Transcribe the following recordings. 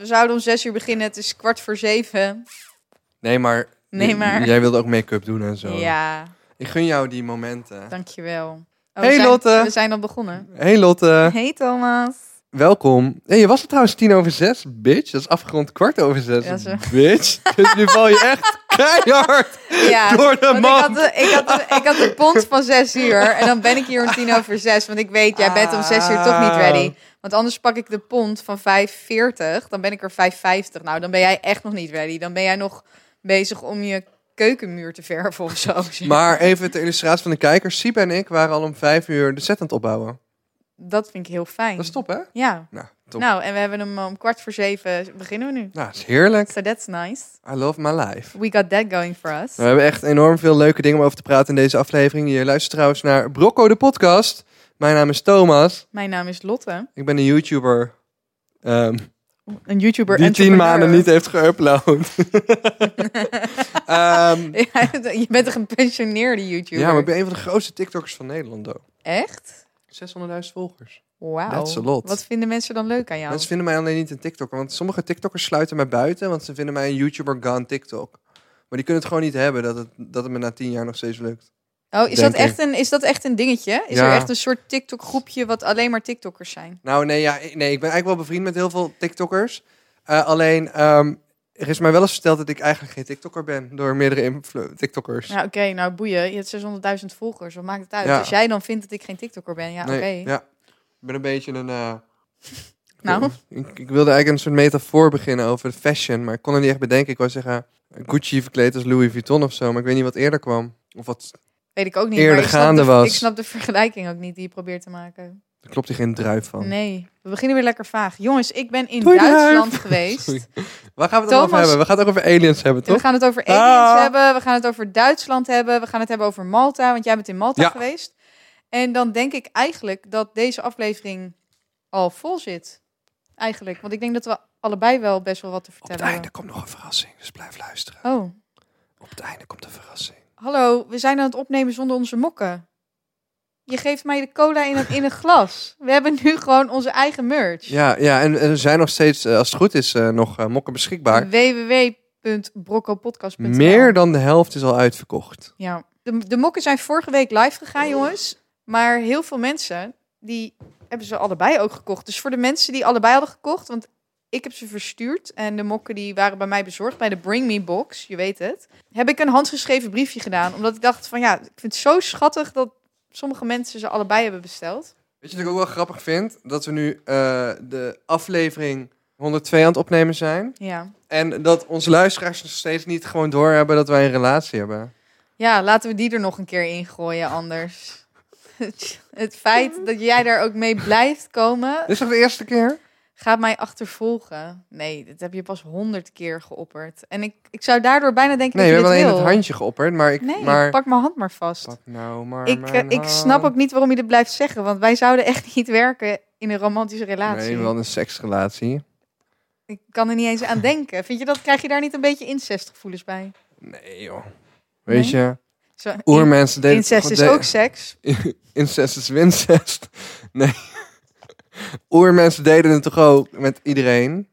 We zouden om zes uur beginnen. Het is kwart voor zeven. Nee, maar, Nee, maar- jij wilde ook make-up doen en zo. Ja, Ik gun jou die momenten. dankjewel. Oh, Hey, we zijn, Lotte. We zijn al begonnen. Hey Lotte, Hey Thomas. welkom. Hey, je was er trouwens tien over zes, bitch. Dat is afgerond kwart over zes, Ja, zo. bitch. Dus nu val je echt keihard Ja, door de want ik man. had, de, ik, had de, ik had de pont van zes uur. En dan ben ik hier om tien over zes. Want ik weet, jij bent om zes uur toch niet ready. Want anders pak ik de pont van 5.40. Dan ben ik er 5.50. Nou, dan ben jij echt nog niet ready. Dan ben jij nog bezig om je keukenmuur te verven of zo. Maar even ter illustratie van de kijkers. Siep en ik waren al om vijf uur de set aan het opbouwen. Dat vind ik heel fijn. Dat is top, hè? Ja. Nou, top. Nou, en we hebben hem om kwart voor zeven beginnen we nu. Nou, dat is heerlijk. So that's nice. I love my life. We got that going for us. We hebben echt enorm veel leuke dingen om over te praten in deze aflevering. Je luistert trouwens naar Brocco de podcast. Mijn naam is Thomas. Mijn naam is Lotte. Ik ben een YouTuber ehm, Een YouTuber die tien maanden niet heeft geüpload. Ehm, Ja, je bent een gepensioneerde YouTuber. ja, maar ik ben een van de grootste TikTokkers van Nederland. Ook. Echt? 600.000 volgers. Wauw. That's a lot. Wat vinden mensen dan leuk aan jou? Mensen vinden mij alleen niet een TikToker. Want sommige TikTokkers sluiten mij buiten. Want ze vinden mij een YouTuber gone TikTok. Maar die kunnen het gewoon niet hebben dat het, dat het me na tien jaar nog steeds lukt. Oh, is dat, echt een, is dat echt een dingetje? Is Ja. er echt een soort TikTok-groepje wat alleen maar TikTokkers zijn? Nou, nee, ja, ik- nee, ik ben eigenlijk wel bevriend met heel veel TikTokkers. Eh, alleen, ehm, er is mij wel eens verteld dat ik eigenlijk geen TikToker ben. Door meerdere TikTokkers. Ja, oké, nou boeien. Je hebt 600.000 volgers. Wat maakt het uit? Ja. Als jij dan vindt dat ik geen TikToker ben, ja, oké. Ja. Ik ben een beetje een... eh, Nou? Ik, ik wilde eigenlijk een soort metafoor beginnen over fashion. Maar ik kon het niet echt bedenken. Ik wou zeggen, Gucci verkleed als Louis Vuitton of zo. Maar ik weet niet wat eerder kwam. Of wat... Weet ik ook niet. Eerder maar ik snap gaande de, was. Ik snap de vergelijking ook niet die je probeert te maken. Daar klopt hier geen druif van. Nee, we beginnen weer lekker vaag. Jongens, ik ben in Doei, Duitsland geweest. Sorry. Waar gaan we het dan over Thomas- hebben? We gaan het ook over aliens hebben, We toch? gaan het over aliens Ah. hebben. We gaan het over Duitsland hebben. We gaan het hebben over Malta, want jij bent in Malta Ja. geweest. En dan denk ik eigenlijk dat deze aflevering al vol zit. Eigenlijk. Want ik denk dat we allebei wel best wel wat te Op het vertellen einde hebben. komt nog een verrassing. Dus blijf luisteren. Oh, Op het einde komt een verrassing. Hallo. We zijn aan het opnemen zonder onze mokken. Je geeft mij de cola in een, in een glas. We hebben nu gewoon onze eigen merch. Ja, ja en er zijn nog steeds, eh, als het goed is, eh, nog eh, mokken beschikbaar. www.broccopodcast.nl Meer dan de helft is al uitverkocht. Ja, de, de mokken zijn vorige week live gegaan, jongens. Maar heel veel mensen, die hebben ze allebei ook gekocht. Dus voor de mensen die allebei hadden gekocht, want ik heb ze verstuurd. En de mokken die waren bij mij bezorgd, bij de Bring Me Box, je weet het. Heb ik een handgeschreven briefje gedaan. Omdat ik dacht van ja, ik vind het zo schattig dat sommige mensen ze allebei hebben besteld. Weet je wat ik ook wel grappig vind? Dat we nu eh, de aflevering 102 aan het opnemen zijn. Ja. En dat onze luisteraars nog steeds niet gewoon doorhebben dat wij een relatie hebben. Ja, laten we die er nog een keer ingooien anders. Het feit dat jij daar ook mee blijft komen, Dit is toch de eerste keer? Gaat mij achtervolgen. Nee, dat heb je pas honderd keer geopperd. En ik, ik zou daardoor bijna denken Nee, we dat hebben alleen wil. het handje geopperd. Maar ik, Nee, maar... pak mijn hand maar vast. Pak nou maar ik, mijn eh, ik snap ook niet waarom je dit blijft zeggen. Want wij zouden echt niet werken in een romantische relatie. Nee, wel een seksrelatie. Ik kan er niet eens aan denken. Vind je dat, krijg je daar niet een beetje incestgevoelens bij? Nee, joh. Weet Nee? je, Zo, in- oermensen deden... incest is de- ook seks. Incest is wincest. Nee. Oermensen deden het toch ook met iedereen?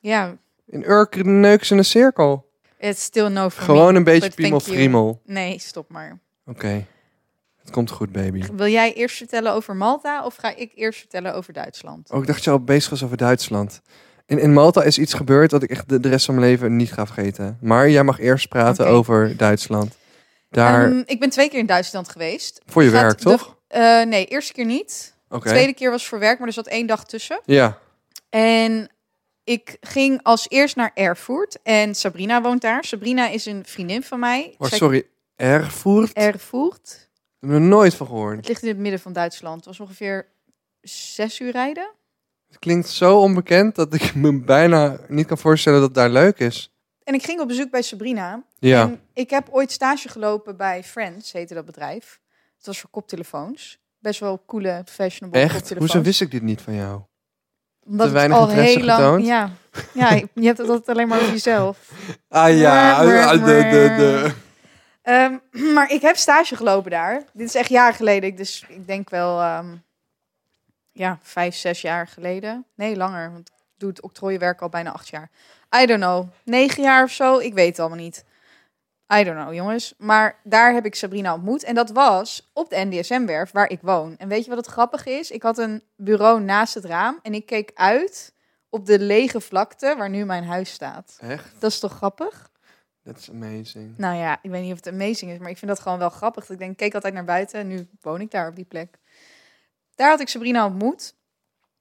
Ja, In Urk neuken ze in een cirkel. it's still no for Gewoon me, een beetje you. piemel-friemel. Nee, stop maar. Oké. Het komt goed, baby. Wil jij eerst vertellen over Malta of ga ik eerst vertellen over Duitsland? Oh, ik dacht dat je al bezig was over Duitsland. In, in Malta is iets gebeurd dat ik echt de, de rest van mijn leven niet ga vergeten. Maar jij mag eerst praten over Duitsland. Daar, Ehm, ik ben twee keer in Duitsland geweest. voor je gaat werk, de- toch? Eh, nee, eerste keer niet. Oké. Tweede keer was voor werk, maar er zat één dag tussen. Ja. En ik ging als eerst naar Erfurt. En Sabrina woont daar. Sabrina is een vriendin van mij. Oh, Zij- sorry. Erfurt? Erfurt. Ik heb er nooit van gehoord. Het ligt in het midden van Duitsland. Het was ongeveer zes uur rijden. Het klinkt zo onbekend dat ik me bijna niet kan voorstellen dat het daar leuk is. En ik ging op bezoek bij Sabrina. Ja. En ik heb ooit stage gelopen bij Friends, heette dat bedrijf. Het was voor koptelefoons. Best wel coole, fashionable Echt? Hoezo wist ik dit niet van jou? Omdat te weinig al interesse heel lang. getoond? Ja, ja, je hebt het altijd alleen maar over jezelf. Ah ja, de, mwah, de, de, de. Ehm, maar ik heb stage gelopen daar. Dit is echt jaren geleden. Ik- Dus ik denk wel, ehm, ja, vijf, zes jaar geleden. Nee, langer. Want doe het octrooienwerk al bijna acht jaar. I don't know. Negen jaar of zo. Ik weet het allemaal niet. I don't know, jongens. Maar daar heb ik Sabrina ontmoet. En dat was op de NDSM-werf waar ik woon. En weet je wat het grappige is? Ik had een bureau naast het raam. En ik keek uit op de lege vlakte waar nu mijn huis staat. Echt? Dat is toch grappig? That's amazing. Nou ja, ik weet niet of het amazing is, maar ik vind dat gewoon wel grappig. Dat Ik denk, ik keek altijd naar buiten en nu woon ik daar op die plek. Daar had ik Sabrina ontmoet.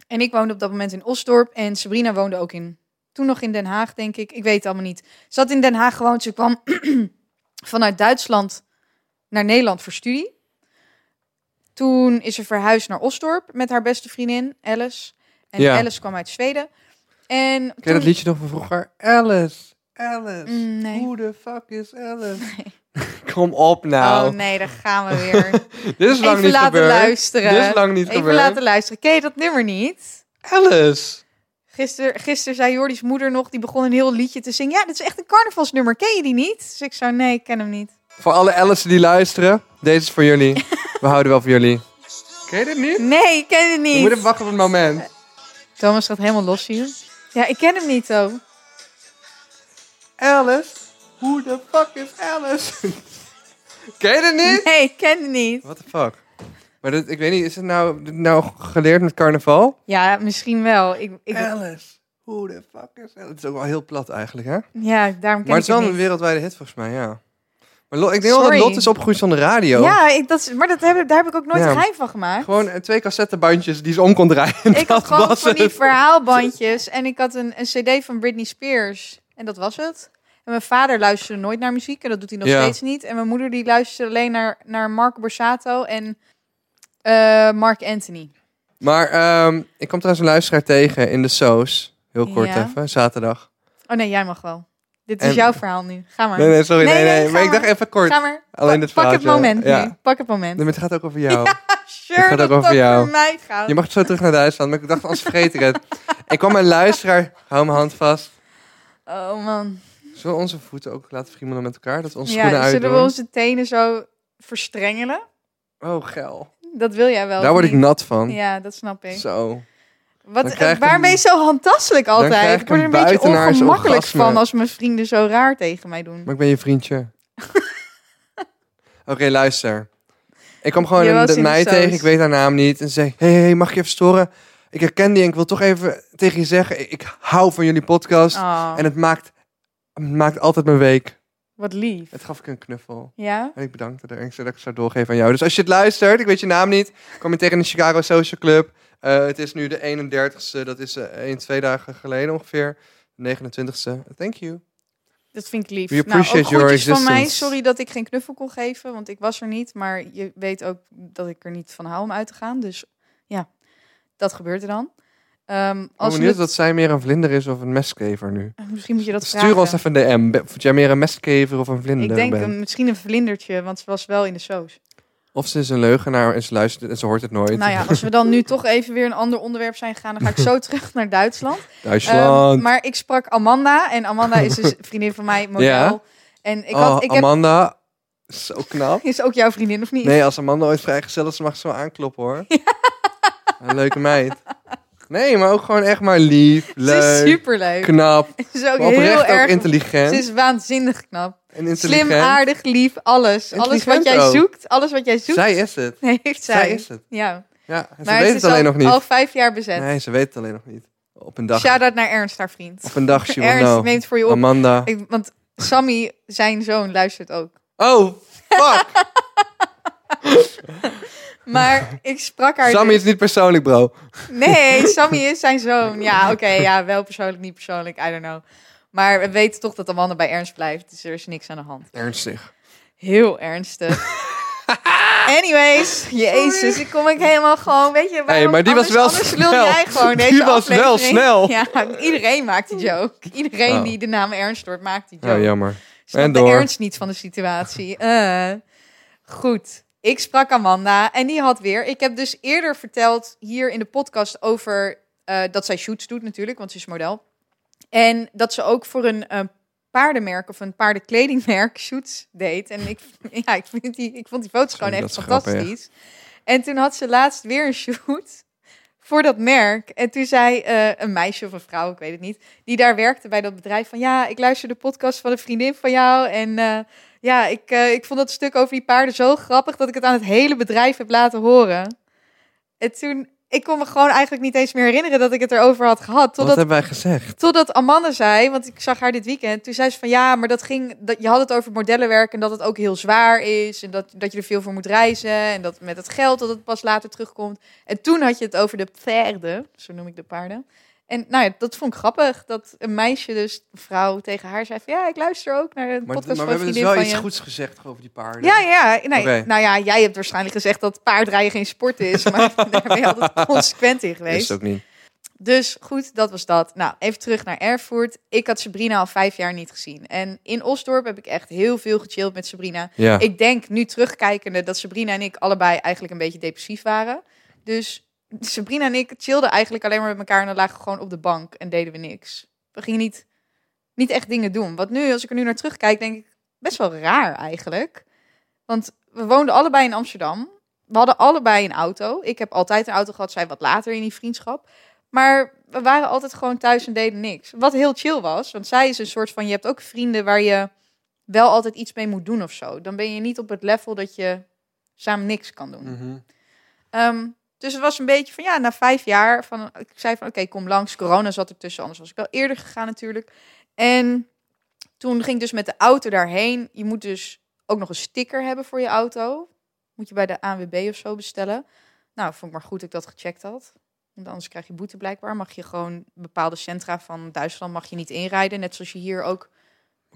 En ik woonde op dat moment in Osdorp. En Sabrina woonde ook in, toen nog in Den Haag, denk ik. Ik weet het allemaal niet. Ze had in Den Haag gewoond. Ze kwam vanuit Duitsland naar Nederland voor studie. Toen is ze verhuisd naar Osdorp met haar beste vriendin, Alice. En Ja. Alice kwam uit Zweden. En Ken toen- dat liedje nog van vroeger? Alice, Alice. Mm, nee. Who the fuck is Alice? Kom op nou. Oh nee, daar gaan we weer. Dit is lang Even niet laten gebeurd. luisteren. Dit is lang niet Even gebeurd. laten luisteren. Ken je dat nummer niet? Alice. Gisteren, gisteren zei Jordi's moeder nog, die begon een heel liedje te zingen. Ja, dit is echt een carnavalsnummer. Ken je die niet? Dus ik zou, nee, ik ken hem niet. Voor alle Alice's die luisteren, deze is voor jullie. We houden wel van jullie. Ken je dit niet? Nee, ik ken moet niet. even wachten op het moment. Thomas gaat helemaal los hier. Ja, ik ken hem niet, zo. Alice, who the fuck is Alice? Ken je dit niet? Nee, ik ken hem niet. What the fuck? Maar dit, ik weet niet, is het nou, nou geleerd met carnaval? Ja, misschien wel. Ik, ik, Alice, who the fuck is Alice? Het is ook wel heel plat eigenlijk, hè? ja, daarom ken Maar het is wel een niet. wereldwijde hit volgens mij, ja. Maar Lo- ik denk wel dat. Lot is opgegroeid zonder radio. Ja, ik, dat, is- maar dat heb, daar heb ik ook nooit Ja. een geheim van gemaakt. Gewoon eh, twee cassettebandjes die ze om kon draaien. ik had Dat gewoon was van die verhaalbandjes en ik had een, een cd van Britney Spears. En dat was het. En mijn vader luisterde nooit naar muziek en dat doet hij nog Ja. steeds niet. En mijn moeder die luisterde alleen naar, naar Marco Borsato en eh, Mark Anthony. Maar ehm, ik kom trouwens een luisteraar tegen in de Soos. Heel kort Ja. even, zaterdag. Oh nee, jij mag wel. Dit is En- jouw verhaal nu. Ga maar. Nee, nee, sorry. Nee, Nee, nee. nee, maar ik dacht even kort. Ga maar. Alleen het pak het moment Ja. nu. Pak het moment. Nee, maar het gaat ook over jou. Sure gaat dat ook over het jou. voor mij gaat. Je mag zo terug naar Duitsland, maar ik dacht, anders vergeet ik het. Ik kwam een luisteraar, hou mijn hand vast. Oh man. Zullen we onze voeten ook laten friemelen met elkaar? Dat onze Ja, schoenen zullen uitdoen? we onze tenen zo verstrengelen? Oh, geil. Dat wil jij wel. Daar word ik niet? nat van. Ja, dat snap ik. Zo. Wat, waar een- ben je zo handtastelijk altijd? ik word er een een beetje ongemakkelijk orgasme. van als mijn vrienden zo raar tegen mij doen. Maar ik ben je vriendje. Oké, luister. Ik kwam gewoon een, meid tegen, ik weet haar naam niet. En ze zei, hey, hey, mag je even storen? Ik herken die en ik wil toch even tegen je zeggen, ik, ik hou van jullie podcast. Oh, En het maakt, het maakt altijd mijn week. Wat lief. Het gaf ik een knuffel. Ja? En ik bedankte er. En ik zei dat ik zou doorgeven aan jou. Dus als je het luistert, ik weet je naam niet. Kom je tegen in de Chicago Social Club. Eh, het is nu de 31ste. Dat is eh een, twee dagen geleden ongeveer. De 29ste. Thank you. Dat vind ik lief. We nou, appreciate ook your van mij. Sorry dat ik geen knuffel kon geven, want ik was er niet. Maar je weet ook dat ik er niet van hou om uit te gaan. Dus ja, dat gebeurt er dan. Ik ben als we benieuwd het- dat zij meer een vlinder is of een mestkever nu. Misschien moet je dat Stuur vragen. ons even een DM. Of jij meer een mestkever of een vlinder Ik denk een- misschien een vlindertje, want ze was wel in de soos. Of ze is een leugenaar en ze luistert en ze hoort het nooit. Nou ja, als we dan nu toch even weer een ander onderwerp zijn gegaan, dan ga ik zo terug naar Duitsland. Duitsland. Ehm, maar ik sprak Amanda en Amanda is dus een vriendin van mij, model. Ja? En ik oh, had, ik heb, Amanda. Zo knap. is ook jouw vriendin of niet? Nee, als Amanda ooit vrijgezel is, mag ze wel aankloppen hoor. Een leuke meid. Nee, maar ook gewoon echt maar lief, Ze is leuk, superleuk. knap. Ze is ook Maar heel ook erg. intelligent. Ze is waanzinnig knap. en intelligent. Slim, aardig, lief, alles. Alles wat jij ook. zoekt, alles wat jij zoekt, Zij is het. heeft zij. Zij is het. Ja. Ja, ze Maar weet ze het alleen al, nog niet. al vijf jaar bezet. Nee, ze weet het alleen nog niet. Op een dag. Shout-out naar Ernst, haar vriend. Op een dag, she Ernst know. neemt voor je op. Amanda. Ik, want Sammy, zijn zoon, luistert ook. Oh, fuck. Maar ik sprak haar... Sammy dus- is niet persoonlijk, bro. Nee, Sammy is zijn zoon. Ja, oké, ja, wel persoonlijk, niet persoonlijk, I don't know. Maar we weten toch dat Amanda bij Ernst blijft, dus er is niks aan de hand. Ernstig. Heel ernstig. Anyways, jezus, ik kom ik helemaal gewoon, weet je... waarom- maar die was anders- wel anders lul snel. jij gewoon Die was wel snel. Ja, iedereen maakt die joke. Iedereen Oh. die de naam Ernst hoort, maakt die joke. Oh, jammer. Snap En de door. ernst niet van de situatie. Eh, goed. Ik sprak Amanda en die had weer. Ik heb dus eerder verteld hier in de podcast over eh, dat zij shoots doet natuurlijk, want ze is model. En dat ze ook voor een paardenmerk of een paardenkledingmerk shoots deed. En ik, ja, ik, vind die, ik vond die foto's gewoon echt fantastisch. En toen had ze laatst weer een shoot voor dat merk. En toen zei eh, een meisje of een vrouw, ik weet het niet, die daar werkte bij dat bedrijf van ja, ik luister de podcast van een vriendin van jou en eh, ja, ik, eh, ik vond dat stuk over die paarden zo grappig dat ik het aan het hele bedrijf heb laten horen. En toen, ik kon me gewoon eigenlijk niet eens meer herinneren dat ik het erover had gehad. Wat Totdat, hebben wij gezegd? totdat Amanda zei, want ik zag haar dit weekend. Toen zei ze van ja, maar dat ging, dat, je had het over modellenwerk en dat het ook heel zwaar is. En dat, dat je er veel voor moet reizen. En dat met het geld dat het pas later terugkomt. En toen had je het over de paarden, zo noem ik de paarden. En nou ja, dat vond ik grappig. Dat een meisje, dus een vrouw, tegen haar zei van ja, ik luister ook naar de Maar, podcast maar van we een hebben dus wel iets je. goeds gezegd over die paarden. Ja, ja. Nee. Nou ja, jij hebt waarschijnlijk gezegd dat paardrijden geen sport is. Maar daar ben je altijd consequent in geweest. ook niet. Dus goed, dat was dat. Nou, even terug naar Erfurt. Ik had Sabrina al vijf jaar niet gezien. En in Osdorp heb ik echt heel veel gechilled met Sabrina. Ja. Ik denk nu terugkijkende dat Sabrina en ik allebei eigenlijk een beetje depressief waren. Dus Sabrina en ik chillden eigenlijk alleen maar met elkaar en dan lagen we gewoon op de bank en deden we niks. We gingen niet, niet echt dingen doen. Wat nu, als ik er nu naar terugkijk, denk ik best wel raar eigenlijk. Want we woonden allebei in Amsterdam. We hadden allebei een auto. Ik heb altijd een auto gehad, zij wat later in die vriendschap. Maar we waren altijd gewoon thuis en deden niks. Wat heel chill was, want zij is een soort van... Je hebt ook vrienden waar je wel altijd iets mee moet doen of zo. Dan ben je niet op het level dat je samen niks kan doen. Mhm. Ehm, dus het was een beetje van ja, na vijf jaar van ik zei van oké, kom langs. Corona zat ertussen, anders was ik wel eerder gegaan natuurlijk. En toen ging ik dus met de auto daarheen. Je moet dus ook nog een sticker hebben voor je auto. Moet je bij de ANWB of zo bestellen. Nou, vond ik maar goed dat ik dat gecheckt had. Want anders krijg je boete blijkbaar. Mag je gewoon bepaalde centra van Duitsland mag je niet inrijden. Net zoals je hier ook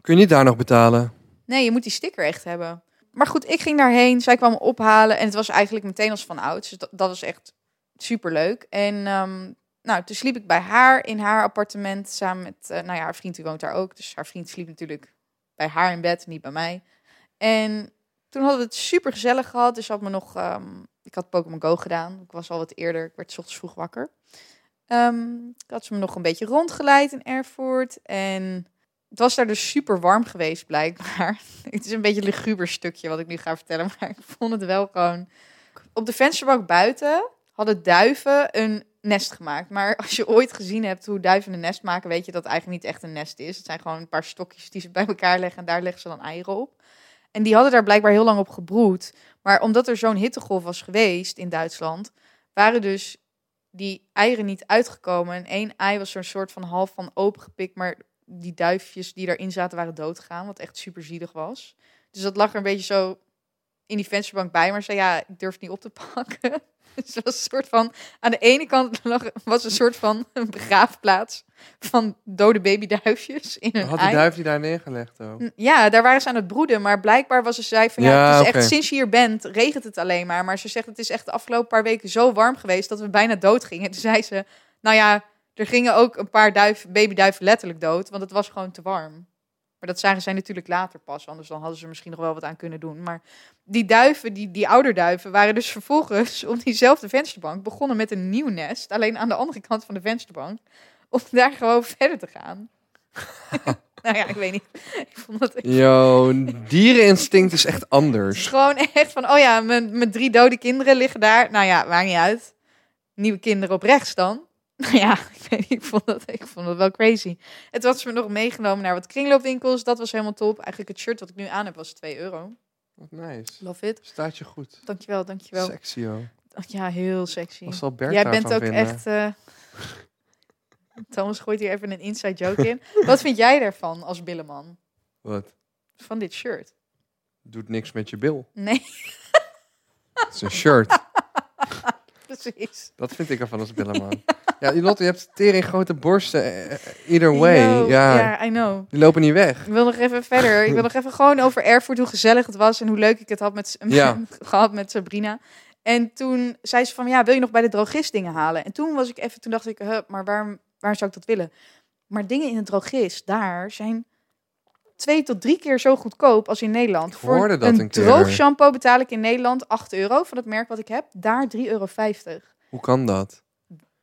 Kun je niet daar nog betalen? Nee, je moet die sticker echt hebben. Maar goed, ik ging daarheen. Zij kwam me ophalen. En het was eigenlijk meteen als van oud. Dus dat, was echt super leuk. En ehm, nou, toen sliep ik bij haar in haar appartement. Samen met, eh, nou ja, haar vriend die woont daar ook. Dus haar vriend sliep natuurlijk bij haar in bed, niet bij mij. En toen hadden we het super gezellig gehad. Dus had me nog, ehm, ik had Pokémon Go gedaan. Ik was al wat eerder. Ik werd 's ochtends vroeg wakker. Ehm, ik had ze me nog een beetje rondgeleid in Erfurt. En het was daar dus super warm geweest, blijkbaar. Het is een beetje een luguber stukje wat ik nu ga vertellen, maar ik vond het wel gewoon... Op de vensterbank buiten hadden duiven een nest gemaakt. Maar als je ooit gezien hebt hoe duiven een nest maken, weet je dat het eigenlijk niet echt een nest is. Het zijn gewoon een paar stokjes die ze bij elkaar leggen en daar leggen ze dan eieren op. En die hadden daar blijkbaar heel lang op gebroed. Maar omdat er zo'n hittegolf was geweest in Duitsland, waren dus die eieren niet uitgekomen. En één ei was zo'n soort van half van opengepikt, maar die duifjes die erin zaten waren doodgegaan, wat echt super zielig was. Dus dat lag er een beetje zo in die vensterbank bij, maar zei ja, ik durf het niet op te pakken. Dus was een soort van, aan de ene kant lag, was een soort van een begraafplaats van dode babyduifjes in hun Had die ei. duif die daar neergelegd ook? Ja, daar waren ze aan het broeden. Maar blijkbaar was ze zei van ja, Ja, het is echt sinds je hier bent, regent het alleen maar. Maar ze zegt het is echt de afgelopen paar weken zo warm geweest dat we bijna dood gingen. Toen zei ze, nou ja, er gingen ook een paar duiven, babyduiven letterlijk dood, want het was gewoon te warm. Maar dat zagen zij natuurlijk later pas, anders dan hadden ze er misschien nog wel wat aan kunnen doen. Maar die duiven, die, die ouderduiven, waren dus vervolgens op diezelfde vensterbank begonnen met een nieuw nest, alleen aan de andere kant van de vensterbank, om daar gewoon verder te gaan. nou ja, ik weet niet. Ik vond dat Yo, diereninstinct is echt het is anders. gewoon echt van, oh ja, mijn, mijn drie dode kinderen liggen daar. Nou ja, maakt niet uit. Nieuwe kinderen op rechts dan. Ja, ik weet niet, ik vond dat, ik vond dat wel crazy. Het was me nog meegenomen naar wat kringloopwinkels. Dat was helemaal top. Eigenlijk het shirt wat ik nu aan heb was 2 euro. Wat nice. Love it. Staat je goed. Dankjewel, dankjewel. Sexy, joh. Ja, heel sexy. Wat zal Bert Jij bent ook vinden? echt... eh, Thomas gooit hier even een inside joke in. Wat vind jij daarvan als billenman? Wat? Van dit shirt? Doet niks met je bil. Nee, Het is een shirt. precies. Dat vind ik ervan als billenman. Ja, Lotte, je hebt tering grote borsten. eh, eh, Either way. Know. Ja, ja, I know. die lopen niet weg. Ik wil nog even verder. Ik wil nog even gewoon over Erfurt, hoe gezellig het was en hoe leuk ik het had met, Ja. gehad met Sabrina. En toen zei ze van, ja, wil je nog bij de drogist dingen halen? En toen was ik even, toen dacht ik, huh, maar waarom, waar zou ik dat willen? Maar dingen in de drogist, daar zijn twee tot drie keer zo goedkoop als in Nederland. Ik hoorde dat een, een droog shampoo betaal ik in Nederland 8 euro van het merk wat ik heb. Daar 3,50 euro. Hoe kan dat?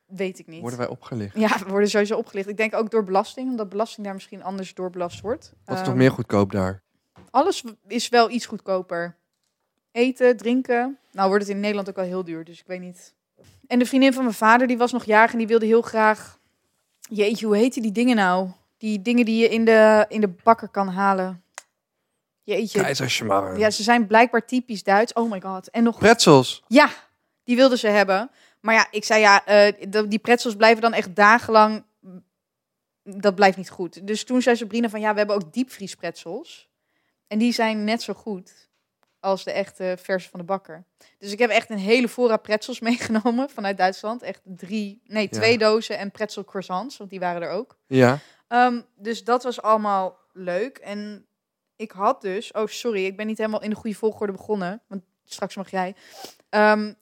Weet ik niet. Worden wij opgelicht? Ja, we worden sowieso opgelicht. Ik denk ook door belasting, omdat belasting daar misschien anders doorbelast wordt. Wat is Ehm, nog meer goedkoop daar? alles is wel iets goedkoper. Eten, drinken. Nou wordt het in Nederland ook wel heel duur, dus ik weet niet En de vriendin van mijn vader, die was nog jarig en die wilde heel graag... Jeetje, hoe heet die dingen nou? Die dingen die je in de, in de bakker kan halen. Jeetje. Keizersmarren. Ja, ze zijn blijkbaar typisch Duits. Oh my god. En nog... Pretzels. Ja, die wilden ze hebben. Maar ja, ik zei ja, de- die pretzels blijven dan echt dagenlang... Dat blijft niet goed. Dus toen zei Sabrina van ja, we hebben ook diepvriespretzels. En die zijn net zo goed als de echte versie van de bakker. Dus ik heb echt een hele voorraad pretzels meegenomen vanuit Duitsland. Echt drie, nee, Ja. twee dozen en pretzel croissants, want die waren er ook. Ja. Ehm, dus dat was allemaal leuk. En ik had dus... Oh, sorry, ik ben niet helemaal in de goede volgorde begonnen. Want straks mag jij. Ehm,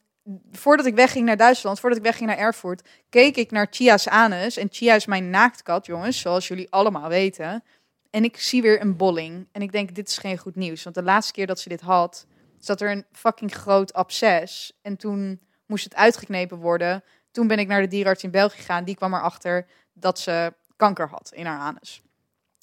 voordat ik wegging naar Duitsland, voordat ik wegging naar Erfurt... keek ik naar Chia's anus. En Chia is mijn naaktkat, jongens. Zoals jullie allemaal weten. En ik zie weer een bolling. En ik denk, dit is geen goed nieuws. Want de laatste keer dat ze dit had... zat er een fucking groot absces. En toen moest het uitgeknepen worden. Toen ben ik naar de dierenarts in België gegaan. Die kwam erachter dat ze kanker had in haar anus.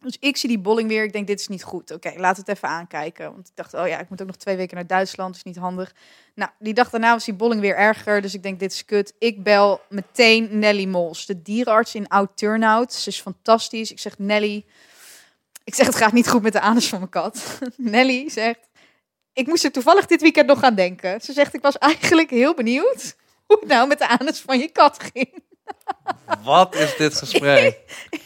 Dus ik zie die bolling weer. Ik denk, dit is niet goed. Oké, laten we het even aankijken. Want ik dacht, oh ja, ik moet ook nog twee weken naar Duitsland. is niet handig. Nou, die dag daarna was die bolling weer erger. Dus ik denk, dit is kut. Ik bel meteen Nelly Mols, de dierenarts in Oud-Turnhout. Ze is fantastisch. Ik zeg, Nelly... Ik zeg, het gaat niet goed met de anus van mijn kat. Nelly zegt, ik moest er toevallig dit weekend nog aan denken. Ze zegt, ik was eigenlijk heel benieuwd hoe het nou met de anus van je kat ging. Wat is dit gesprek?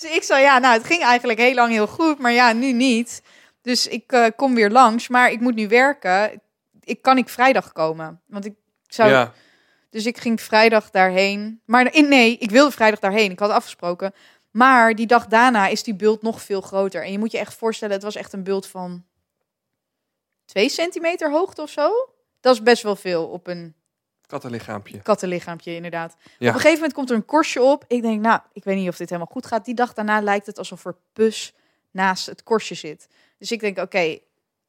Dus ik zei, ja, nou, het ging eigenlijk heel lang heel goed, maar ja, nu niet. Dus ik eh, kom weer langs, maar ik moet nu werken. Ik kan ik vrijdag komen, want ik zou... Ja. Dus ik ging vrijdag daarheen. Maar in, nee, ik wilde vrijdag daarheen. Ik had afgesproken. Maar die dag daarna is die bult nog veel groter. En je moet je echt voorstellen, het was echt een bult van 2 centimeter hoogte of zo. Dat is best wel veel op een Kattenlichaampje. kattenlichaampje, inderdaad. Ja. Op een gegeven moment komt er een korstje op. Ik denk, nou, ik weet niet of dit helemaal goed gaat. Die dag daarna lijkt het alsof er pus naast het korstje zit. Dus ik denk, oké,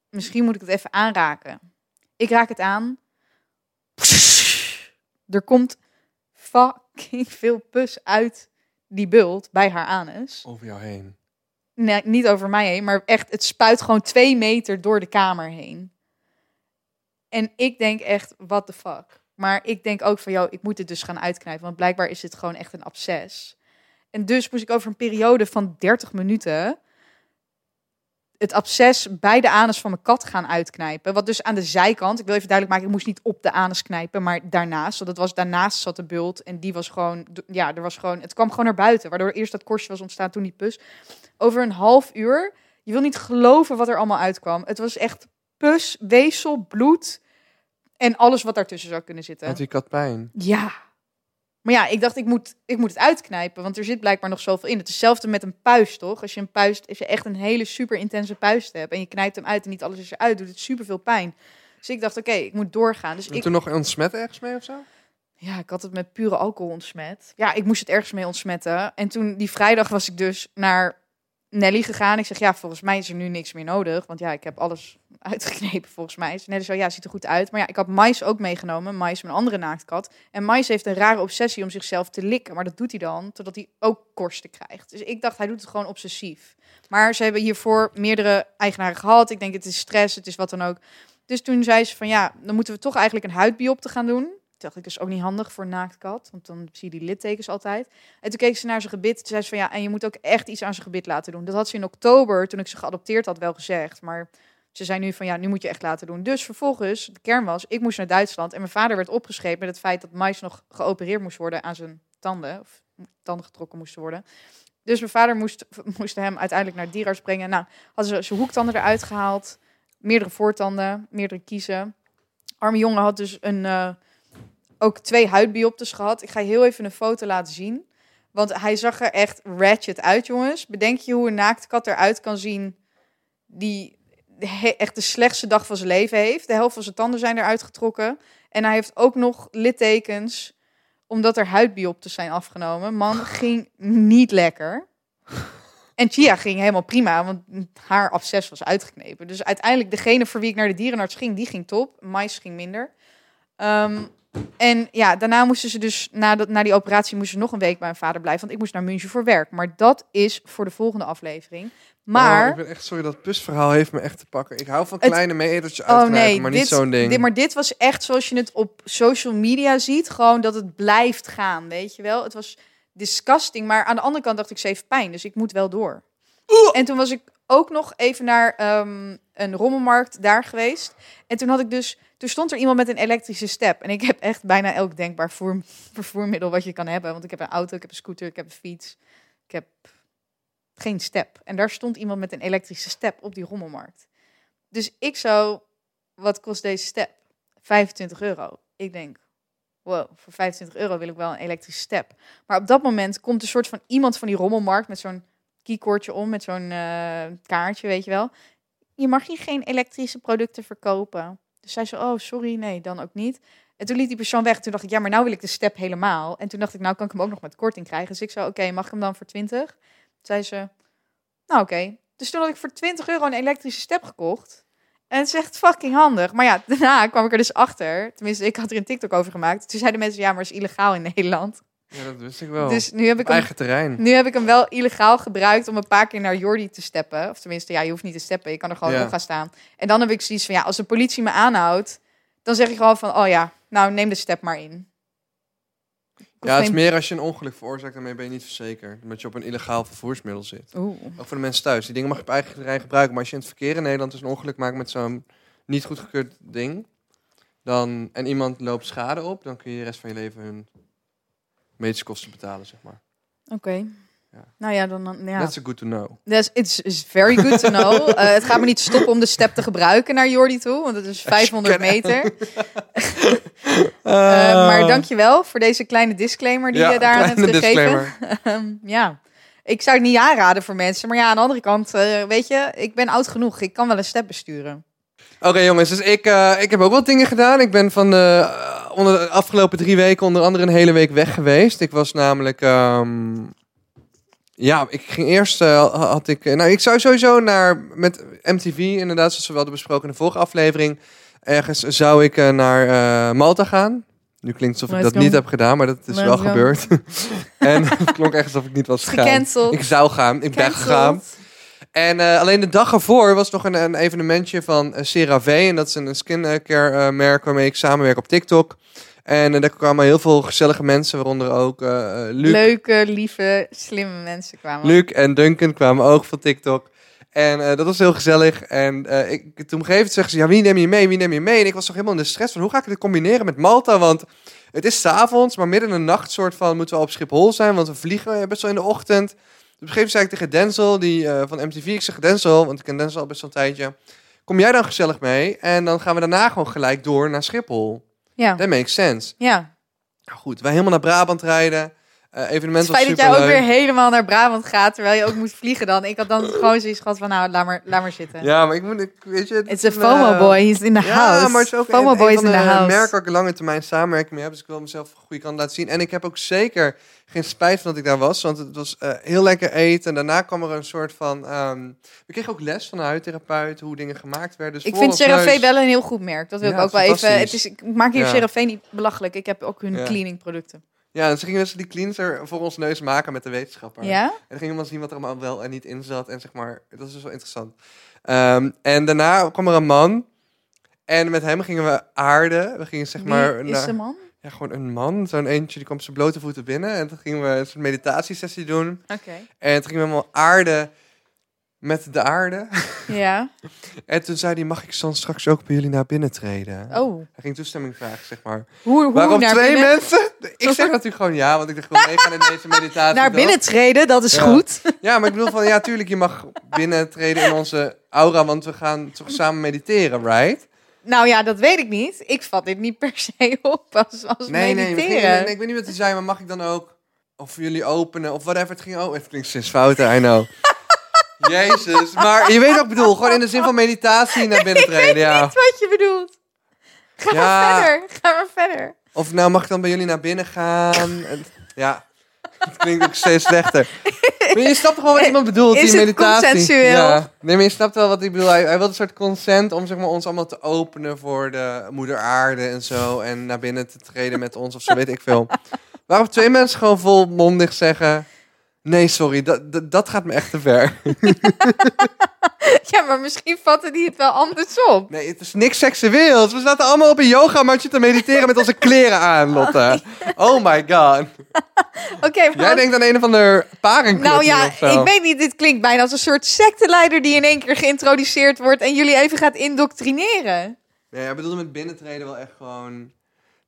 misschien moet ik het even aanraken. Ik raak het aan. Er komt fucking veel pus uit die bult bij haar anus. Over jou heen. Nee, niet over mij heen, maar echt, het spuit gewoon twee meter door de kamer heen. En ik denk echt, what the fuck. Maar ik denk ook van, joh, ik moet het dus gaan uitknijpen. Want blijkbaar is dit gewoon echt een absces. En dus moest ik over een periode van 30 minuten het absces bij de anus van mijn kat gaan uitknijpen. Wat dus aan de zijkant, ik wil even duidelijk maken, ik moest niet op de anus knijpen, maar daarnaast. Het was daarnaast zat de bult en die was gewoon, ja, er was gewoon, het kwam gewoon naar buiten. Waardoor eerst dat korstje was ontstaan, toen die pus. Over een half uur, je wil niet geloven wat er allemaal uitkwam. Het was echt pus, weefsel, bloed en alles wat daartussen zou kunnen zitten. Had die kat pijn? Ja. Maar ja, ik dacht, ik moet, ik moet het uitknijpen, want er zit blijkbaar nog zoveel in. Het is hetzelfde met een puist, toch? Als je een puist, als je echt een hele super intense puist hebt en je knijpt hem uit en niet alles is eruit, doet het super veel pijn. Dus ik dacht, oké, ik moet doorgaan. Dus En ik, toen nog ontsmet ergens mee of zo? ja, ik had het met pure alcohol ontsmet. Ja, ik moest het ergens mee ontsmetten. En toen die vrijdag was ik dus naar Nelly gegaan. Ik zeg, ja, volgens mij is er nu niks meer nodig. Want ja, ik heb alles uitgeknepen volgens mij. Dus Nelly zo, ja, ziet er goed uit. Maar ja, ik had Mais ook meegenomen. Mais, mijn andere naaktkat. En Mais heeft een rare obsessie om zichzelf te likken. Maar dat doet hij dan, totdat hij ook korsten krijgt. Dus ik dacht, hij doet het gewoon obsessief. Maar ze hebben hiervoor meerdere eigenaren gehad. Ik denk, het is stress, het is wat dan ook. Dus toen zei ze van, ja, dan moeten we toch eigenlijk een huidbiopte gaan doen. Dacht ik, is ook niet handig voor naaktkat, want dan zie je die littekens altijd. En toen keek ze naar zijn gebit. Toen zei ze van ja, en je moet ook echt iets aan zijn gebit laten doen. Dat had ze in oktober, toen ik ze geadopteerd had, wel gezegd. Maar ze zei nu van ja, nu moet je echt laten doen. Dus vervolgens, de kern was, ik moest naar Duitsland. En mijn vader werd opgeschreven met het feit dat Mais nog geopereerd moest worden aan zijn tanden. Of tanden getrokken moesten worden. Dus mijn vader moest, moest hem uiteindelijk naar het dierarts brengen. Nou, hadden ze zijn hoektanden eruit gehaald. Meerdere voortanden, meerdere kiezen. Arme jongen had dus een... eh, ook twee huidbioptes gehad. Ik ga heel even een foto laten zien. Want hij zag er echt ratchet uit, jongens. Bedenk je hoe een naaktkat eruit kan zien... die echt de slechtste dag van zijn leven heeft. De helft van zijn tanden zijn eruit getrokken. En hij heeft ook nog littekens... omdat er huidbioptes zijn afgenomen. Man, ging niet lekker. En Chia ging helemaal prima, want haar absces was uitgeknepen. Dus uiteindelijk, degene voor wie ik naar de dierenarts ging, die ging top. Mais ging minder. Ehm, En ja, daarna moesten ze dus, na, dat, na die operatie, moesten ze nog een week bij mijn vader blijven. Want ik moest naar München voor werk. Maar dat is voor de volgende aflevering. Maar, Oh, ik ben echt sorry, dat pusverhaal heeft me echt te pakken. Ik hou van Het- kleine metertjes oh nee, maar dit, niet zo'n ding. dit, maar dit was echt zoals je het op social media ziet. Gewoon dat het blijft gaan, weet je wel. Het was disgusting. Maar aan de andere kant dacht ik, ze heeft pijn. Dus ik moet wel door. En toen was ik ook nog even naar ehm, een rommelmarkt daar geweest. En toen had ik dus... Toen stond er iemand met een elektrische step. En ik heb echt bijna elk denkbaar voer, vervoermiddel wat je kan hebben. Want ik heb een auto, ik heb een scooter, ik heb een fiets. Ik heb geen step. En daar stond iemand met een elektrische step op die rommelmarkt. Dus ik zo, wat kost deze step? 25 euro. Ik denk, wow, voor 25 euro wil ik wel een elektrische step. Maar op dat moment komt een soort van iemand van die rommelmarkt met zo'n keycordje om, met zo'n eh, kaartje, weet je wel. Je mag hier geen elektrische producten verkopen. Dus zei, oh, sorry, nee, dan ook niet. En toen liet die persoon weg. Toen dacht ik, ja, maar nou wil ik de step helemaal. En toen dacht ik, nou kan ik hem ook nog met korting krijgen. Dus ik zei, oké, mag ik hem dan voor 20? Toen zei ze, nou oké. Dus toen had ik voor 20 euro een elektrische step gekocht. En het is echt fucking handig. Maar ja, daarna kwam ik er dus achter. Tenminste, ik had er een TikTok over gemaakt. Toen zeiden mensen, ja, maar het is illegaal in Nederland. Ja, dat wist ik wel. Dus nu heb ik hem eigen terrein. nu heb ik hem wel illegaal gebruikt om een paar keer naar Jordi te steppen. Of tenminste, ja, je hoeft niet te steppen. Je kan er gewoon Ja. op gaan staan. En dan heb ik zoiets van, ja, als de politie me aanhoudt, dan zeg ik gewoon van, oh ja, nou neem de step maar in. Ja, het is meer als je een ongeluk veroorzaakt, daarmee ben je niet verzekerd. Omdat je op een illegaal vervoersmiddel zit. Oeh. Ook voor de mensen thuis. Die dingen mag je op eigen terrein gebruiken. Maar als je in het verkeer in Nederland dus een ongeluk maakt met zo'n niet goedgekeurd ding. Dan, en iemand loopt schade op, dan kun je de rest van je leven hun medische kosten betalen, zeg maar. Oké. Ja. Nou ja, dan, dan ja. That's a good to know. That's, it's, it's very good to know. Eh, het gaat me niet stoppen om de step te gebruiken naar Jordi toe, want het is 500 meter. Eh, maar dankjewel voor deze kleine disclaimer die je daar hebt gegeven. Ehm, ja, ik zou het niet aanraden voor mensen. Maar ja, aan de andere kant, eh, weet je, ik ben oud genoeg. Ik kan wel een step besturen. Oké jongens, dus ik, ik heb ook wat dingen gedaan. Ik ben van de, onder de afgelopen drie weken onder andere een hele week weg geweest. Ik was namelijk... ehm, ja, ik ging eerst... eh, had ik, nou, ik zou sowieso naar... Met MTV inderdaad, zoals we wel hadden besproken in de vorige aflevering. Ergens zou ik eh, naar eh, Malta gaan. Nu klinkt het alsof ik dat niet heb gedaan, maar dat is wel gebeurd. en het klonk echt alsof ik niet was gegaan. Gecanceld. Ik zou gaan, ik ben gegaan. En eh, alleen de dag ervoor was nog een, een evenementje van uh, CeraVe. En dat is een skincare eh, merk waarmee ik samenwerk op TikTok. En eh, daar kwamen heel veel gezellige mensen, waaronder ook eh, eh, Luc. Leuke, lieve, slimme mensen kwamen. Luc en Duncan kwamen ook van TikTok. En eh, dat was heel gezellig. En eh, ik, toen gegeven moment zeggen ze, ja, wie neem je mee, wie neem je mee? En ik was toch helemaal in de stress van, hoe ga ik dit combineren met Malta? Want het is 's avonds, maar midden in de nacht soort van moeten we op Schiphol zijn. Want we vliegen best wel in de ochtend. Dus op een gegeven moment zei ik tegen Denzel, die eh, van MTV, ik zeg Denzel, want ik ken Denzel al best wel een tijdje. Kom jij dan gezellig mee? En dan gaan we daarna gewoon gelijk door naar Schiphol. Ja, That makes sense. ja. Nou goed, wij helemaal naar Brabant rijden. Het evenement was fijn dat jij ook weer helemaal naar Brabant gaat, terwijl je ook moet vliegen dan. Ik had dan gewoon zoiets gehad van, nou, laat maar, laat maar zitten. Ja, maar ik moet, ik, weet je... het It's is a FOMO eh, boy, he's in the Ja, house. maar het is ook FOMO een, boy een is in the de house. ik een lange termijn samenwerking mee heb. Dus ik wil mezelf een goede kant laten zien. En ik heb ook zeker geen spijt van dat ik daar was. Want het was eh, heel lekker eten. En daarna kwam er een soort van... ehm, we kregen ook les van een huidtherapeut. Hoe dingen gemaakt werden. Dus Ik vind CeraVe wel een heel goed merk. Dat wil Ja, ik ook wel even. Het is, ik maak hier Ja. CeraVe niet belachelijk. Ik heb ook hun Ja. cleaning producten. Ja, dus gingen we die cleanser voor ons neus maken met de wetenschapper. Ja? En dan gingen we zien wat er allemaal wel en niet in zat. En zeg maar, dat is dus wel interessant. Ehm, en daarna kwam er een man. En met hem gingen we aarden. We gingen zeg Wie maar... is naar- de man? Ja, gewoon een man. Zo'n eentje die kwam op zijn blote voeten binnen. En toen gingen we een soort meditatiesessie doen. Oké. En toen gingen we helemaal aarde met de aarde. Ja. En toen zei hij, mag ik dan straks ook bij jullie naar binnen treden? Oh. Hij ging toestemming vragen, zeg maar. Hoe, hoe Waarop naar twee binnen, mensen... Ik zeg natuurlijk gewoon ja, want ik dacht, wil meegaan in deze meditatie. naar binnen treden, dat is Ja. goed. Ja, maar ik bedoel van, ja, tuurlijk, je mag binnentreden in onze aura, want we gaan toch samen mediteren, right? Nou ja, dat weet ik niet. Ik vat dit niet per se op als, als Nee, mediteren. nee, nee, nee, ik weet niet wat te zijn, maar mag ik dan ook, of jullie openen, of whatever, het ging ook, het klinkt steeds fouten, I know. Jezus, maar je weet wat ik bedoel, gewoon in de zin van meditatie naar binnen treden, ja. Niet wat je bedoelt. Ga Ja. maar verder. Ga maar verder. Of nou, mag ik dan bij jullie naar binnen gaan? Ja. Het klinkt ook steeds slechter. Maar je snapt wel wat iemand bedoelt, Is die het meditatie. consensueel? Ja. Nee, maar je snapt wel wat ik. Hij, hij wil een soort consent om zeg maar, ons allemaal te openen voor de moeder aarde en zo. En naar binnen te treden met ons of zo, weet ik veel. Waarop twee mensen gewoon volmondig zeggen... Nee, sorry, dat, dat, dat gaat me echt te ver. Ja, maar misschien vatten die het wel andersom. Nee, het is niks seksueels. We zaten allemaal op een yogamatje te mediteren met onze kleren aan, Lotte. Oh my god. Oké, Jij denkt aan een of ander parenclub Nou ja, ik weet niet, dit klinkt bijna als een soort secteleider die in één keer geïntroduceerd wordt en jullie even gaat indoctrineren. Nee, hij bedoelde met binnentreden wel echt gewoon...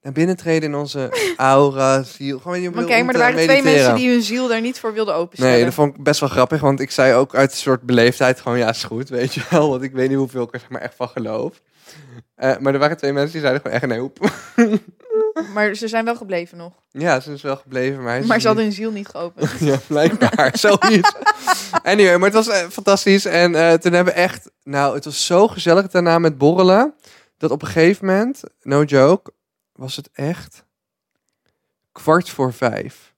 Naar binnentreden in onze aura, ziel. Gewoon, je bedoelt om maar er waren twee mensen die hun ziel daar niet voor wilden openstellen. Nee, dat vond ik best wel grappig, want ik zei ook uit een soort beleefdheid gewoon, ja, is goed, weet je wel. Want ik weet niet hoeveel ik er zeg maar, echt van geloof. Eh, maar er waren twee mensen die zeiden gewoon echt nee, hoep. Maar ze zijn wel gebleven nog. Ja, ze is wel gebleven, maar Maar ze niet- hadden hun ziel niet geopend. Ja, blijkbaar. Zoiets. anyway, maar het was eh, fantastisch. En eh, toen hebben we echt... Nou, het was zo gezellig daarna met borrelen. Dat op een gegeven moment, no joke, was het echt kwart voor vijf.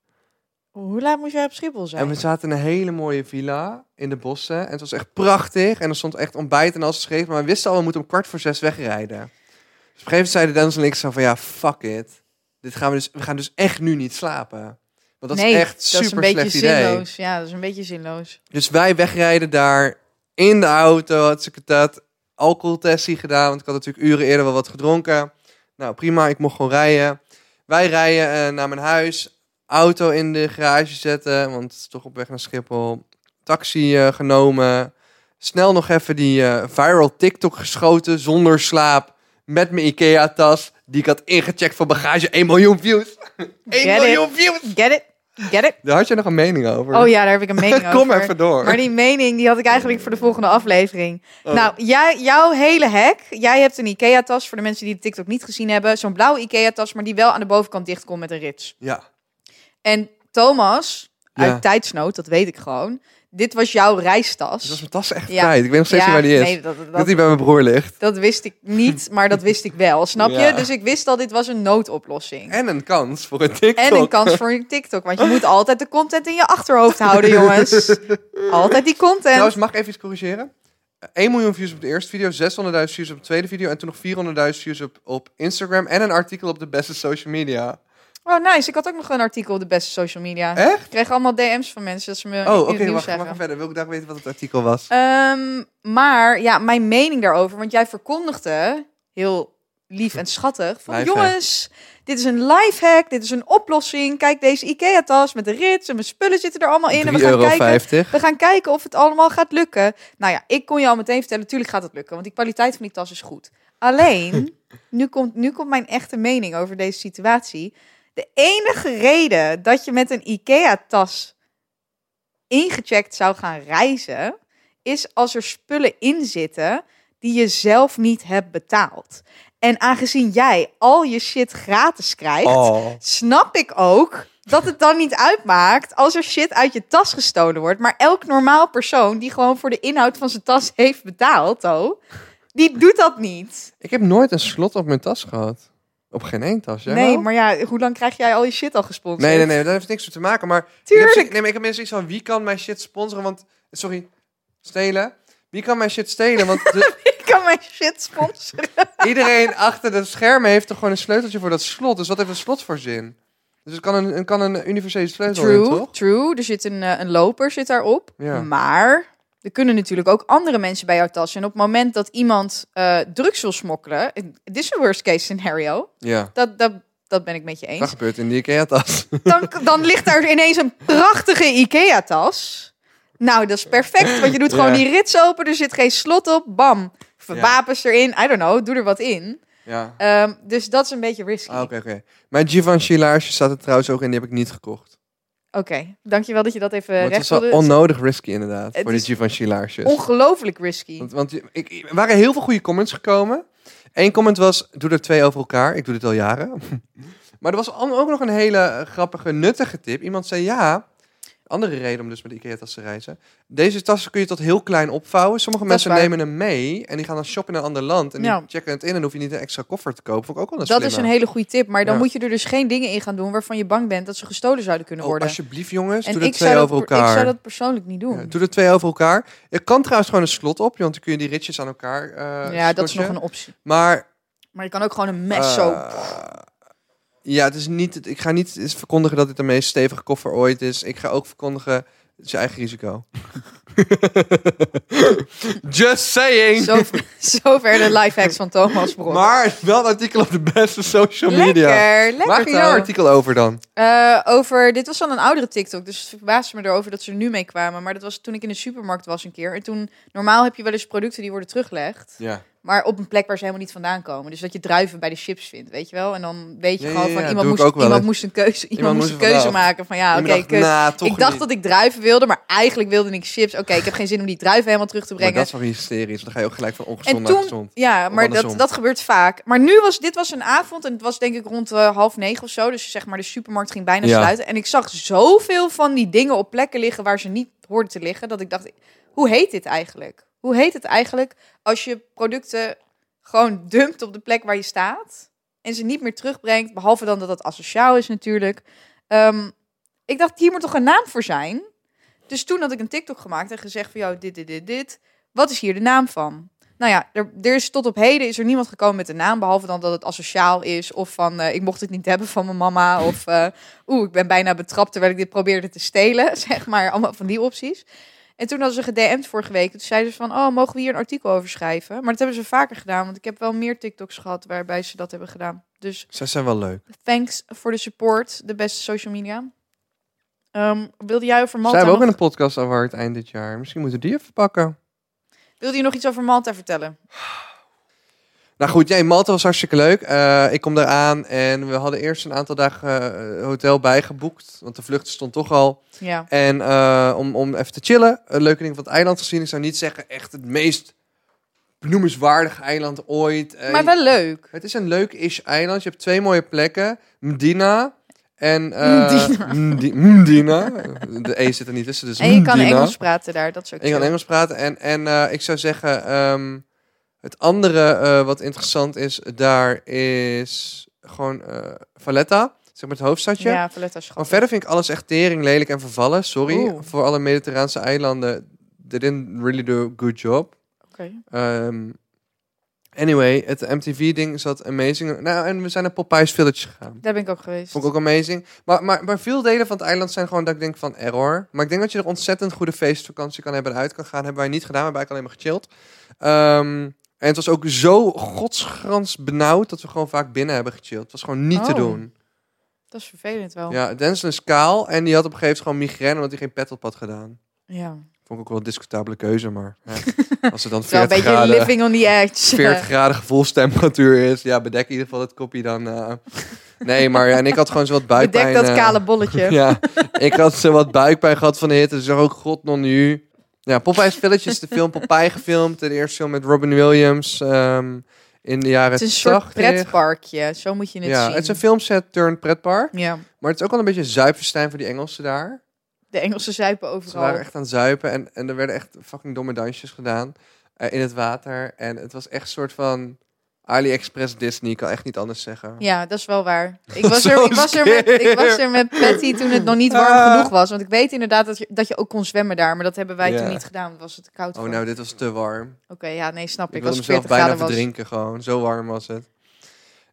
Hoe laat moest jij op Schiphol zijn? En we zaten in een hele mooie villa in de bossen. En het was echt prachtig. En er stond echt ontbijt en alles geschreven. Maar we wisten al, we moeten om kwart voor zes wegrijden. Dus op een gegeven moment zeiden Dennis en ik zo van... Ja, fuck it. Dit gaan we, dus, we gaan dus echt nu niet slapen. Want dat nee, is echt dat super is een beetje slecht idee. zinloos. Ja, dat is een beetje zinloos. Dus wij wegrijden daar in de auto. Had ik dat alcoholtestie gedaan. Want ik had natuurlijk uren eerder wel wat gedronken. Nou, prima. Ik mocht gewoon rijden. Wij rijden eh, naar mijn huis. Auto in de garage zetten. Want het is toch op weg naar Schiphol. Taxi eh, genomen. Snel nog even die eh, viral TikTok geschoten. Zonder slaap. Met mijn Ikea-tas. Die ik had ingecheckt voor bagage. 1 miljoen views. 1 Get miljoen views. Get it? Get it? Daar had je nog een mening over. Oh ja, daar heb ik een mening over. Kom even door. Maar die mening die had ik eigenlijk voor de volgende aflevering. Oh. Nou, jij, jouw hele hack. Jij hebt een IKEA-tas voor de mensen die de TikTok niet gezien hebben. Zo'n blauwe IKEA-tas, maar die wel aan de bovenkant dicht komt met een rits. Ja. En Thomas, Ja. uit tijdsnood, dat weet ik gewoon. Dit was jouw reistas. Dus was mijn tas echt Ja. Ik weet nog steeds niet waar die is. Nee, dat, Dat dat, die bij mijn broer ligt. dat wist ik niet, maar dat wist ik wel. Snap je? Dus ik wist al, dit was een noodoplossing. En een kans voor een TikTok. En een kans voor een TikTok. Want je moet altijd de content in je achterhoofd houden, jongens. Altijd die content. Trouwens, mag ik even iets corrigeren? 1 miljoen views op de eerste video, 600.000 views op de tweede video en toen nog 400.000 views op, op Instagram en een artikel op de beste social media. Oh, nice. Ik had ook nog een artikel op de beste social media. Echt? Ik kreeg allemaal DM's van mensen dat ze me Oh, oké, nieuws wacht, verder. Wil ik daar weten wat het artikel was? Ehm, maar ja, mijn mening daarover, want jij verkondigde heel lief en schattig van Lifehack. jongens, dit is een lifehack, dit is een oplossing. Kijk deze IKEA tas met de rits en mijn spullen zitten er allemaal in en we 3,50 gaan euro. kijken. We gaan kijken of het allemaal gaat lukken. Nou ja, ik kon je al meteen vertellen, natuurlijk gaat het lukken, want die kwaliteit van die tas is goed. Alleen, nu komt, nu komt mijn echte mening over deze situatie. De enige reden dat je met een IKEA-tas ingecheckt zou gaan reizen, is als er spullen in zitten die je zelf niet hebt betaald. En aangezien jij al je shit gratis krijgt, Oh. snap ik ook dat het dan niet uitmaakt als er shit uit je tas gestolen wordt. Maar elk normaal persoon die gewoon voor de inhoud van zijn tas heeft betaald, oh, die doet dat niet. Ik heb nooit een slot op mijn tas gehad. Op geen één tas, jij nee, wel? maar ja, hoe lang krijg jij al je shit al gesponsord? Nee, nee, nee, daar heeft niks mee te maken. Maar Tuurlijk. Ik heb, nee, maar ik heb mensen iets van, wie kan mijn shit sponsoren? Want, sorry, stelen. Wie kan mijn shit stelen? Want de- Ik kan mijn shit sponsoren. iedereen achter de schermen heeft toch gewoon een sleuteltje voor dat slot. Dus wat heeft een slot voor zin? Dus het kan een, het kan een universele sleutel in, True, toch? true. Er zit een, eh, een loper zit daarop. Ja. Maar er kunnen natuurlijk ook andere mensen bij jouw tas. En op het moment dat iemand eh, drugs wil smokkelen... Dit is een worst case scenario. Ja, Dat, dat, dat ben ik met je dat eens. gebeurt in die IKEA-tas. Dan, dan ligt daar ineens een prachtige IKEA-tas. Nou, dat is perfect. Want je doet gewoon Ja. die rits open. Er zit geen slot op. Bam. Wapens erin. I don't know. Doe er wat in. ja. Ehm, dus dat is een beetje risky. Ah, Oké, oké. Mijn Givenchy laarsje staat er trouwens ook in. Die heb ik niet gekocht. Oké, dankjewel dat je dat even Want het recht was wel wilde. onnodig risky inderdaad. Het Voor die is Givenchy laarsjes. Ongelooflijk risky. Want, want je- ik, er waren heel veel goede comments gekomen. Eén comment was, doe er twee over elkaar. Ik doe dit al jaren. maar er was ook nog een hele grappige, nuttige tip. Iemand zei, ja, andere reden om dus met IKEA-tas te reizen. Deze tassen kun je tot heel klein opvouwen. Sommige Dat mensen nemen hem mee en die gaan dan shoppen in een ander land. En Ja. die checken het in en hoef je niet een extra koffer te kopen. Vond ik ook wel een Dat is een hele goede tip. Maar dan Ja. moet je er dus geen dingen in gaan doen waarvan je bang bent dat ze gestolen zouden kunnen Oh, worden. alsjeblieft jongens, en doe er twee over elkaar. ik zou dat persoonlijk niet doen. Ja, doe er twee over elkaar. Je kan trouwens gewoon een slot op, want dan kun je die ritjes aan elkaar eh ja, dat is nog een optie. Maar Maar je kan ook gewoon een mes zo... Eh, Ja, het is niet. Ik ga niet eens verkondigen dat dit de meest stevige koffer ooit is. Ik ga ook verkondigen. Het is je eigen risico. Just saying. Zo, zover de lifehacks van Thomas Brok. Maar wel een artikel op de beste social media. Lekker, lekker Waar ging jouw artikel over dan? Eh, over, dit was dan een oudere TikTok, dus het verbaasde me erover dat ze er nu mee kwamen. Maar dat was toen ik in de supermarkt was een keer. En toen, normaal heb je wel eens producten die worden teruggelegd. Ja. Maar op een plek waar ze helemaal niet vandaan komen. Dus dat je druiven bij de chips vindt, weet je wel. En dan weet je Ja, gewoon van ja, iemand, moest, iemand moest een keuze, iemand moest een keuze maken van ja, oké, nah, ik dacht niet. dat ik druiven wilde, maar eigenlijk wilde ik chips. Oké, ik heb geen zin om die druiven helemaal terug te Maar brengen. dat is wel hysterisch. Dan ga je ook gelijk van ongezond En naar toen, gezond. ja, maar dat, dat gebeurt vaak. Maar nu was dit was een avond en het was denk ik rond eh, half negen of zo. Dus zeg maar de supermarkt ging bijna Ja. sluiten. En ik zag zoveel van die dingen op plekken liggen waar ze niet hoorden te liggen. Dat ik dacht, hoe heet dit eigenlijk? Hoe heet het eigenlijk als je producten gewoon dumpt op de plek waar je staat en ze niet meer terugbrengt, behalve dan dat het asociaal is natuurlijk. Ehm, ik dacht, hier moet toch een naam voor zijn? Dus toen had ik een TikTok gemaakt en gezegd van, jou dit, dit, dit, dit. Wat is hier de naam van? Nou ja, er, er is tot op heden is er niemand gekomen met een naam, behalve dan dat het asociaal is of van eh, ik mocht het niet hebben van mijn mama of eh, oeh, ik ben bijna betrapt terwijl ik dit probeerde te stelen, zeg maar, allemaal van die opties. En toen hadden ze gedM'd vorige week. Toen zeiden ze van, oh, mogen we hier een artikel over schrijven? Maar dat hebben ze vaker gedaan, want ik heb wel meer TikToks gehad waarbij ze dat hebben gedaan. Dus Zij zijn wel leuk. thanks voor de support, de beste social media. Ehm, wilde jij over Malta Zij hebben ook nog, een podcast award eind dit jaar. Misschien moeten we die even pakken. wilde je nog iets over Malta vertellen? Nou goed, ja, Malta was hartstikke leuk. Eh, ik kom daar aan en we hadden eerst een aantal dagen eh, hotel bijgeboekt. Want de vlucht stond toch al. Ja. En eh, om, om even te chillen, een leuke ding van het eiland gezien. Ik zou niet zeggen echt het meest benoemenswaardige eiland ooit. Maar wel leuk. Het is een leuk-ish eiland. Je hebt twee mooie plekken. Medina en... Mdina. Mdi- Mdina. De E zit er niet tussen, dus En je kan. Engels praten daar, dat is ook Ik kan chill. Engels praten. En, en ik zou zeggen, ehm, het andere eh, wat interessant is, daar is gewoon eh, Valletta. Zeg maar het hoofdstadje. Ja, Valletta is Maar verder vind ik alles echt tering, lelijk en vervallen. Sorry Oeh. voor alle Mediterraanse eilanden. They didn't really do a good job. Oké. Ehm, anyway, het MTV-ding zat amazing. Nou, en we zijn naar Popeye's Village gegaan. Daar ben ik ook geweest. Vond ik ook amazing. Maar, maar, maar veel delen van het eiland zijn gewoon dat ik denk van error. Maar ik denk dat je er ontzettend goede feestvakantie kan hebben en uit kan gaan. Hebben wij niet gedaan. We hebben eigenlijk alleen maar gechilled. Ehm, en het was ook zo godsgrans benauwd dat we gewoon vaak binnen hebben gechilled. Het was gewoon niet te Oh. doen. Dat is vervelend wel. Ja, Denzel is kaal en die had op een gegeven moment gewoon migraine omdat hij geen pet op had gedaan. Ja. Vond ik ook wel een discutabele keuze, maar als het dan Wel een 40 beetje graden, living on the edge. 40 graden gevoelstemperatuur is, ja, bedek in ieder geval het kopje dan. eh. Nee, maar ja, en ik had gewoon zo wat buikpijn. Bedek dat eh, kale bolletje. Ja, ik had zo wat buikpijn gehad van de hitte. Dus ik zag ook god non nu. Ja, Popeye's Village is de film Popeye gefilmd. De eerste film met Robin Williams ehm, in de jaren Het is een soort 80. pretparkje. Zo moet je het Ja, zien. het is een filmset turned pretpark. Ja. Maar het is ook wel een beetje zuipfestijn voor die Engelsen daar. De Engelse zuipen Ze overal. waren echt aan het zuipen en, en er werden echt fucking domme dansjes gedaan eh, in het water. En het was echt een soort van AliExpress Disney. Ik kan echt niet anders zeggen. Ja, dat is wel waar. Ik was, er, ik, was er met, ik was er met Patty toen het nog niet warm Ah. genoeg was. Want ik weet inderdaad dat je, dat je ook kon zwemmen daar. Maar dat hebben wij toen niet gedaan. want was het te koud Oh, voor. nou, dit was te warm. Oké, ja, nee, snap ik. Ik wilde het mezelf 40 bijna was. verdrinken gewoon. Zo warm was het.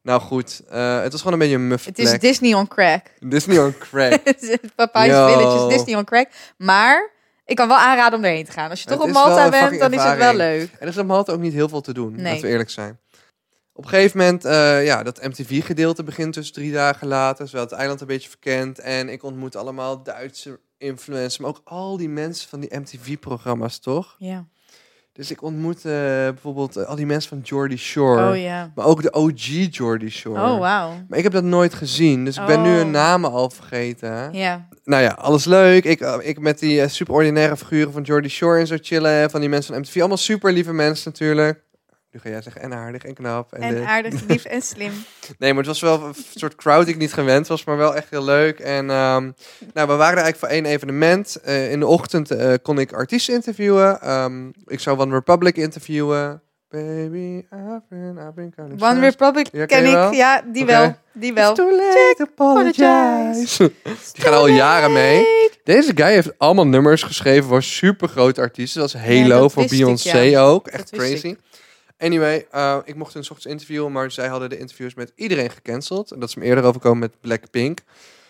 Nou goed, eh, het was gewoon een beetje een muffe Het is. Disney on crack. Disney on crack. Papa's Yo. Village is Disney on crack. Maar ik kan wel aanraden om erheen te gaan. Als je Het toch op Malta bent, dan is het wel leuk. Er is op Malta ook niet heel veel te doen, Nee. laten we eerlijk zijn. Op een gegeven moment, eh, ja, dat MTV-gedeelte begint dus drie dagen later. Hadden het eiland een beetje verkend. En ik ontmoet allemaal Duitse influencers. Maar ook al die mensen van die MTV-programma's, toch? Ja. Dus ik ontmoet eh, bijvoorbeeld eh, al die mensen van Geordie Shore. Oh ja. Maar ook de OG Geordie Shore. Oh wauw. Maar ik heb dat nooit gezien. Dus ik ben nu Oh. hun namen al vergeten. Ja. Nou ja, alles leuk. Ik, ik met die eh, super ordinaire figuren van Geordie Shore en zo chillen. Van die mensen van MTV. Allemaal super lieve mensen natuurlijk. Nu ga jij zeggen en aardig en knap. En, En dit. aardig, lief en slim. Nee, maar het was wel een soort crowd die ik niet gewend was, maar wel echt heel leuk. En ehm, nou, we waren eigenlijk voor één evenement. Eh, in de ochtend eh, kon ik artiesten interviewen. Ehm, ik zou One Republic interviewen. Baby, I've been, I've been kind of One. Republic Ja, ken ik. Ja, die wel. Die wel. It's too late to apologize. Die gaan al jaren mee. Deze guy heeft allemaal nummers geschreven voor super grote artiesten. Dat is Halo dat voor ik, Beyoncé ja. ook. Echt crazy. Anyway, eh, ik mocht 's ochtends interviewen, maar zij hadden de interviews met iedereen gecanceld. En dat is me eerder overkomen met Blackpink.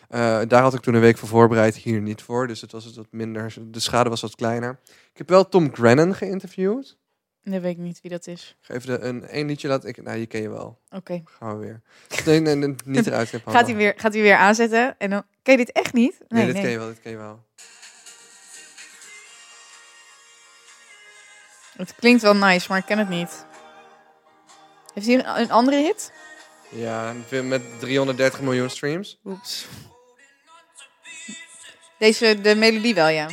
Eh daar had ik toen een week voor voorbereid, hier niet voor. Dus het was het wat minder, de schade was wat kleiner. Ik heb wel Tom Grennan geïnterviewd. Nee, weet ik niet wie dat is. Even de, een één liedje laten. Ik, nou, je ken je wel. Oké. Gaan we weer. Nee, nee, nee, niet eruit. Gaat hij weer, gaat hij weer aanzetten? En dan... Ken je dit echt niet? Nee, dit ken je wel, dit ken je wel. Het klinkt wel nice, maar ik ken het niet. Heeft hij een, een andere hit? Ja, een film met 330 miljoen streams. Oeps. Deze, de melodie wel, ja.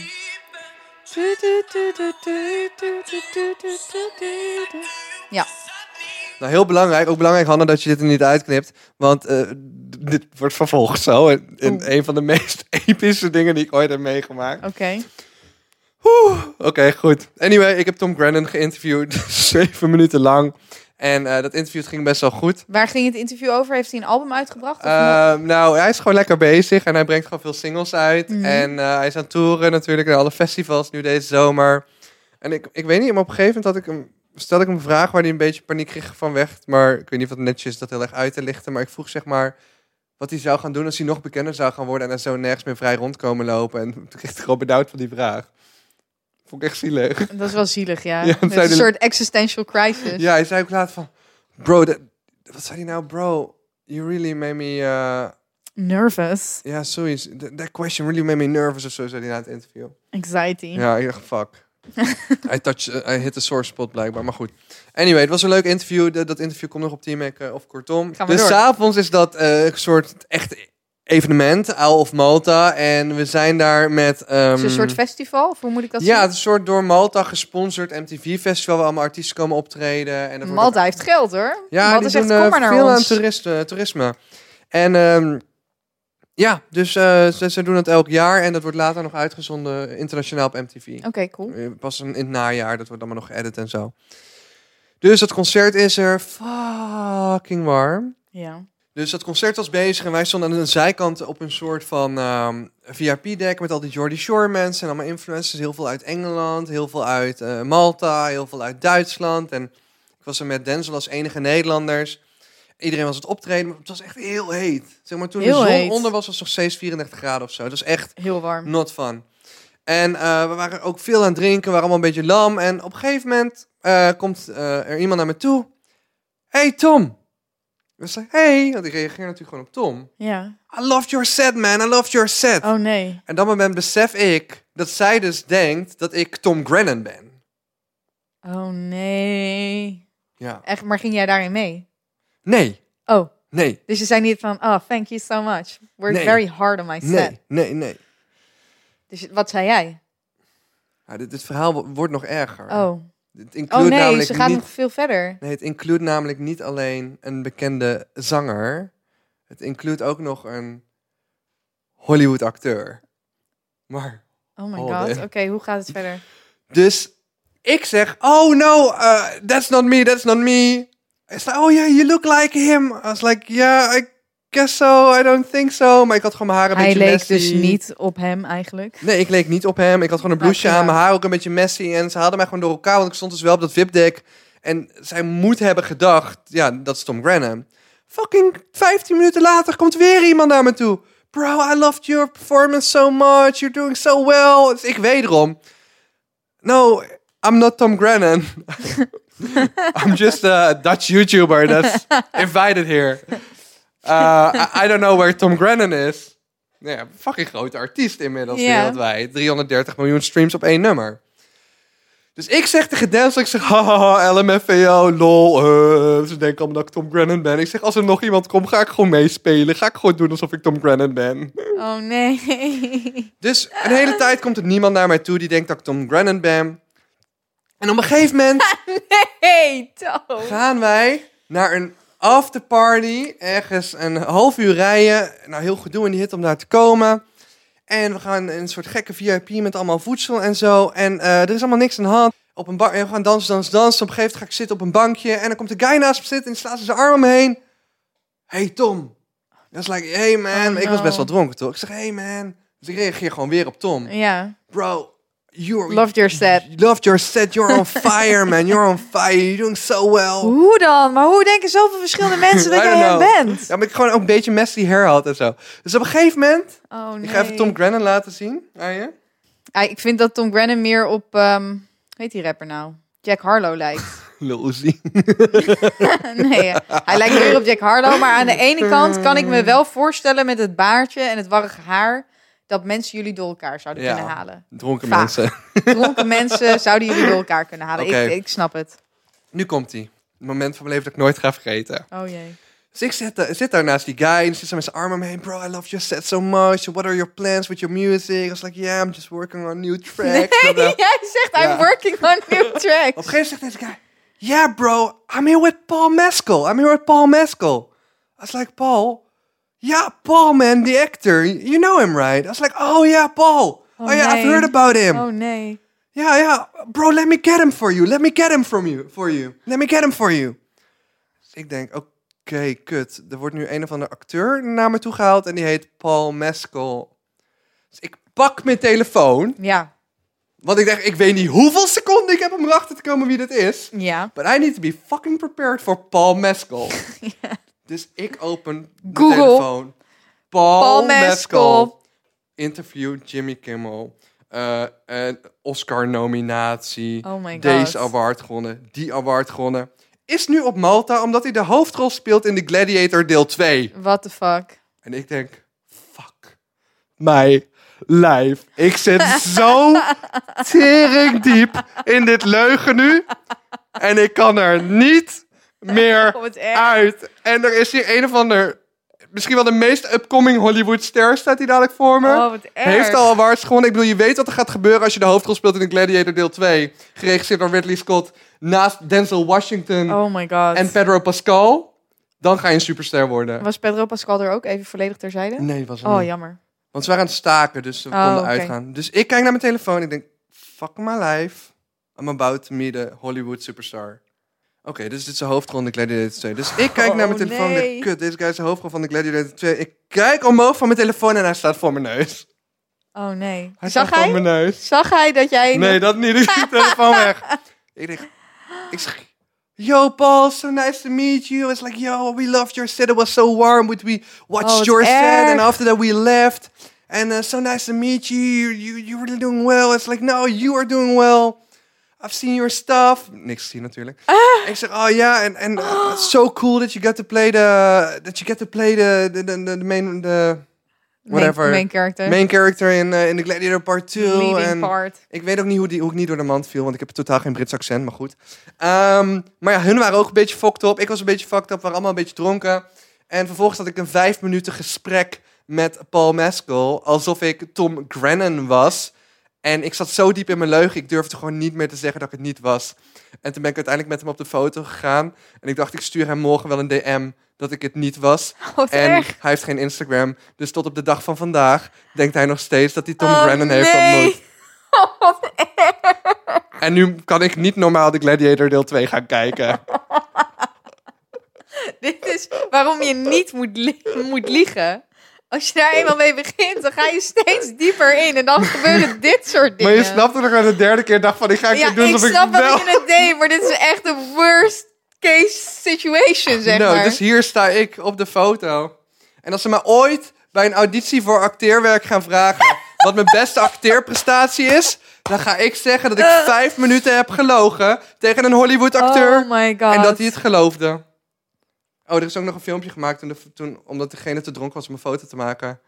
Ja, Nou, heel belangrijk. Ook belangrijk, Hanna, dat je dit er niet uitknipt. Want eh, dit wordt vervolgd zo. In, Oeh. een van de meest epische dingen die ik ooit heb meegemaakt. oké. Oké, goed. Anyway, ik heb Tom Grennan geïnterviewd. Zeven minuten lang. En eh, dat interview ging best wel goed. Waar ging het interview over? Heeft hij een album uitgebracht? Of nog? Eh, nou, hij is gewoon lekker bezig. En hij brengt gewoon veel singles uit. Mhm. En eh, hij is aan toeren natuurlijk. naar alle festivals nu deze zomer. En ik, ik weet niet, maar op een gegeven moment had ik hem... Stelde ik hem een vraag waar hij een beetje paniek kreeg van weg. Maar ik weet niet of het netjes is dat heel erg uit te lichten. Maar ik vroeg zeg maar wat hij zou gaan doen als hij nog bekender zou gaan worden. En hij zo nergens meer vrij rondkomen lopen. En toen kreeg ik gewoon benauwd van die vraag. Vond ik echt zielig. Dat is wel zielig, ja. Met een de- soort existential crisis. Ja, hij zei ook laat van... Bro, dat, wat zei hij nou? Bro, you really made me... uh, Nervous. Ja, zoiets. That, that question really made me nervous of zo, zei hij na het interview. Anxiety. Ja, ik dacht, fuck. Hij touch, hij hit de sore spot blijkbaar, maar goed. Anyway, het was een leuk interview. De- dat interview komt nog op Team Mac, eh, of kortom. Gaan we dus s'avonds is dat eh, een soort echt evenement, Isle of Malta. En we zijn daar met... ehm, Is een soort festival? Of hoe moet ik dat ja, het is een soort door Malta gesponsord MTV-festival... waar allemaal artiesten komen optreden. En Malta heeft geld, hoor. ja, Malta die zegt, doen kom eh, maar naar veel aan toeristen, toerisme. En ehm, ja, dus eh, ze, ze doen het elk jaar en dat wordt later nog uitgezonden internationaal op MTV. Oké, cool. Eh, Pas in, in het najaar, dat wordt allemaal nog geëdit en zo. Dus dat concert is er fucking warm. Ja. Dus dat concert was bezig en wij stonden aan de zijkant op een soort van ehm, VIP-deck met al die Jordy Shore mensen en allemaal influencers. Heel veel uit Engeland, heel veel uit eh, Malta, heel veel uit Duitsland. En ik was er met Denzel als enige Nederlanders. Iedereen was het optreden, maar het was echt heel heet. Zeg maar, toen Heel de zon heet. onder was, was het nog steeds 34 graden of zo. Het was echt Heel warm. not fun. En eh, we waren ook veel aan het drinken, we waren allemaal een beetje lam. En op een gegeven moment eh, komt er iemand naar me toe. Hey Tom. We zei, hey, want ik reageer natuurlijk gewoon op Tom. Ja. I loved your set, man. I loved your set. Oh nee. En dat moment besef ik dat zij dus denkt dat ik Tom Grennan ben. Oh nee. Ja. Echt, maar ging jij daarin mee? Nee, Oh, nee, dus je zei niet van, oh, thank you so much. Worked Nee. very hard on my set. nee, nee, nee. Dus wat zei jij? Ja, dit, dit verhaal wo- wordt nog erger. Oh, Het oh nee, namelijk ze gaan niet... nog veel verder. Nee, het include namelijk niet alleen een bekende zanger. Het include ook nog een Hollywood acteur. Maar, Oh my god. Oké, hoe gaat het verder? dus ik zeg, oh no, uh, that's not me, that's not me. Hij zei, oh yeah, you look like him. I was like, yeah, I guess so, I don't think so. Maar ik had gewoon mijn haar een Hij beetje leek messy. dus niet op hem eigenlijk. Nee, ik leek niet op hem. Ik had gewoon een blouseje aan, mijn haar ook een beetje messy. En ze hadden mij gewoon door elkaar, want ik stond dus wel op dat VIP-deck. En zij moet hebben gedacht, ja, dat is Tom Grennan. Fucking 15 minuten later komt weer iemand naar me toe. Bro, I loved your performance so much. You're doing so well. Dus ik wederom. No, I'm not Tom Grennan. I'm just a Dutch YouTuber that's invited here. Uh, I, I don't know where Tom Grennan is. Nou Ja, fucking grote artiest inmiddels Ja. wereldwijd. 330 miljoen streams op één nummer. Dus ik zeg tegen Denzel, ik zeg, haha, LMFAO, lol. eh. ze denken allemaal dat ik Tom Grennan ben. Ik zeg, als er nog iemand komt, ga ik gewoon meespelen. Ga ik gewoon doen alsof ik Tom Grennan ben. Oh nee. Dus een hele tijd komt er niemand naar mij toe die denkt dat ik Tom Grennan ben. En op een gegeven moment nee, Toon. gaan wij naar een afterparty. Ergens een half uur rijden. Nou, heel gedoe in die hit om daar te komen. En we gaan een soort gekke VIP met allemaal voedsel en zo. En eh, er is allemaal niks aan de hand. Op een bar, en we gaan dansen, dansen, dansen. Op een gegeven moment ga ik zitten op een bankje. En dan komt de guy naast me zitten en slaat zijn arm om me heen. Hey Tom. Dat is like, hey man. Oh, Ik was best wel dronken toch? Ik zeg, hey man. Dus ik reageer gewoon weer op Tom. Ja, Bro, you're... loved your set. Loved your set. You're on fire, man. You're on fire. You're doing so well. Hoe dan? Maar hoe denken zoveel verschillende mensen dat jij hem bent? Ja, maar ik gewoon ook een beetje messy hair had en zo. Dus op een gegeven moment... Oh nee. Ik ga even Tom Grennan laten zien aan je. Ja, ik vind dat Tom Grennan meer op, ehm weet die rapper nou? Jack Harlow lijkt. Lil Uzi. nee, hij lijkt meer op Jack Harlow. Maar aan de ene kant kan ik me wel voorstellen met het baardje en het warrige haar... dat mensen jullie door elkaar zouden Ja. kunnen halen. Dronken Vaag. mensen. Dronken mensen zouden jullie door elkaar kunnen halen. Ik, ik snap het. Nu komt hij. Het moment van mijn leven dat ik nooit ga vergeten. Oh jee. Dus ik zit, daar- zit daar naast die guy en zit zo met zijn armen om me heen. Bro, I love your set so much. What are your plans with your music? I was like, yeah, I'm just working on new tracks. Blah, blah. Jij zegt, Ja. I'm working on new Op een tracks. gegeven moment zegt deze guy, yeah bro, I'm here with Paul Mescal. I'm here with Paul Mescal. I was like, Paul? Yeah, Paul man, the actor. You know him, right? I was like, oh yeah, Paul. Oh, yeah, I've nee. heard about him. Oh nee. Yeah, yeah, bro, let me get him for you. Let me get him from you, for you. Let me get him for you. Dus ik denk, oké, kut. Er wordt nu een of andere acteur naar me toe gehaald en die heet Paul Mescal. Dus ik pak mijn telefoon, Ja. want ik denk, ik weet niet hoeveel seconden ik heb om erachter te komen wie dit is. Ja. But I need to be fucking prepared for Paul Mescal. Dus ik open de Google. telefoon. Paul, Paul Mescal. Interview Jimmy Kimmel. Eh, een Oscar-nominatie. Oh my god. Deze award gewonnen. Die award gewonnen. Is nu op Malta omdat hij de hoofdrol speelt in The Gladiator deel 2. What the fuck? En ik denk, fuck my life. Ik zit zo tering diep in dit leugen nu. En ik kan er niet meer Oh, uit. En er is hier een of ander... Misschien wel de meest upcoming Hollywood ster staat hij dadelijk voor me. Oh, wat erg. Heeft al awards gewonnen. Ik bedoel, je weet wat er gaat gebeuren als je de hoofdrol speelt in The Gladiator deel 2. Geregisseerd door Ridley Scott. Naast Denzel Washington Oh my god. en Pedro Pascal. Dan ga je een superster worden. Was Pedro Pascal er ook even volledig terzijde? Nee, was er Oh, niet. jammer. Want ze waren aan het staken, dus we Oh, konden uitgaan. Dus ik kijk naar mijn telefoon en ik denk, fuck my life. I'm about to meet a Hollywood superstar. Oké, dus dit is de hoofdrol van de Gladiator 2. Dus ik kijk naar mijn Oh, telefoon en nee. denk, kut, deze guy is de hoofdrol van de Gladiator 2. Ik kijk omhoog van mijn telefoon en hij staat voor mijn neus. Oh nee. Hij Zag staat voor mijn hij? neus. Zag hij dat jij... Nee, dat niet. Ik schiet de telefoon weg. Ik denk, ik zeg, yo Paul, so nice to meet you. It's like, yo, we loved your set. It was so warm. We- We watched Oh, your set and after that we left. And uh, so nice to meet you. You, you. You're really doing well. It's like, no, you are doing well. I've seen your stuff. Niks gezien natuurlijk. Ik zeg, oh ja, en en it's so cool that you get to play the that you get to play the the the, the main the whatever Main, main character. main character in uh, in the Gladiator Part 2 Leading en part. ik weet ook niet hoe, die, hoe ik niet door de mand viel, want ik heb totaal geen Brits accent, maar goed. Ehm, maar ja, hun waren ook een beetje fucked up. Ik was een beetje fucked up, we waren allemaal een beetje dronken. En vervolgens had ik een vijf minuten gesprek met Paul Mescal, alsof ik Tom Grennan was. En ik zat zo diep in mijn leugen, ik durfde gewoon niet meer te zeggen dat ik het niet was. En toen ben ik uiteindelijk met hem op de foto gegaan. En ik dacht, ik stuur hem morgen wel een DM dat ik het niet was. En erg. hij heeft geen Instagram. Dus tot op de dag van vandaag denkt hij nog steeds dat hij Tom Oh, heeft ontmoet. En nu kan ik niet normaal de Gladiator deel 2 gaan kijken. Dit is waarom je niet moet, li- moet liegen. Als je daar eenmaal mee begint, dan ga je steeds dieper in. En dan gebeuren dit soort dingen. Maar je snapt toch dat ik de derde keer dacht van ik ga Ja, het doen ik snap ik wat wel... je het deed, maar dit is echt de worst case situation, zeg maar. dus hier sta ik op de foto. En als ze me ooit bij een auditie voor acteerwerk gaan vragen wat mijn beste acteerprestatie is, dan ga ik zeggen dat ik vijf minuten heb gelogen tegen een Hollywood acteur. Oh my god. En dat hij het geloofde. Oh, er is ook nog een filmpje gemaakt toen, de, toen omdat degene te dronken was om een foto te maken.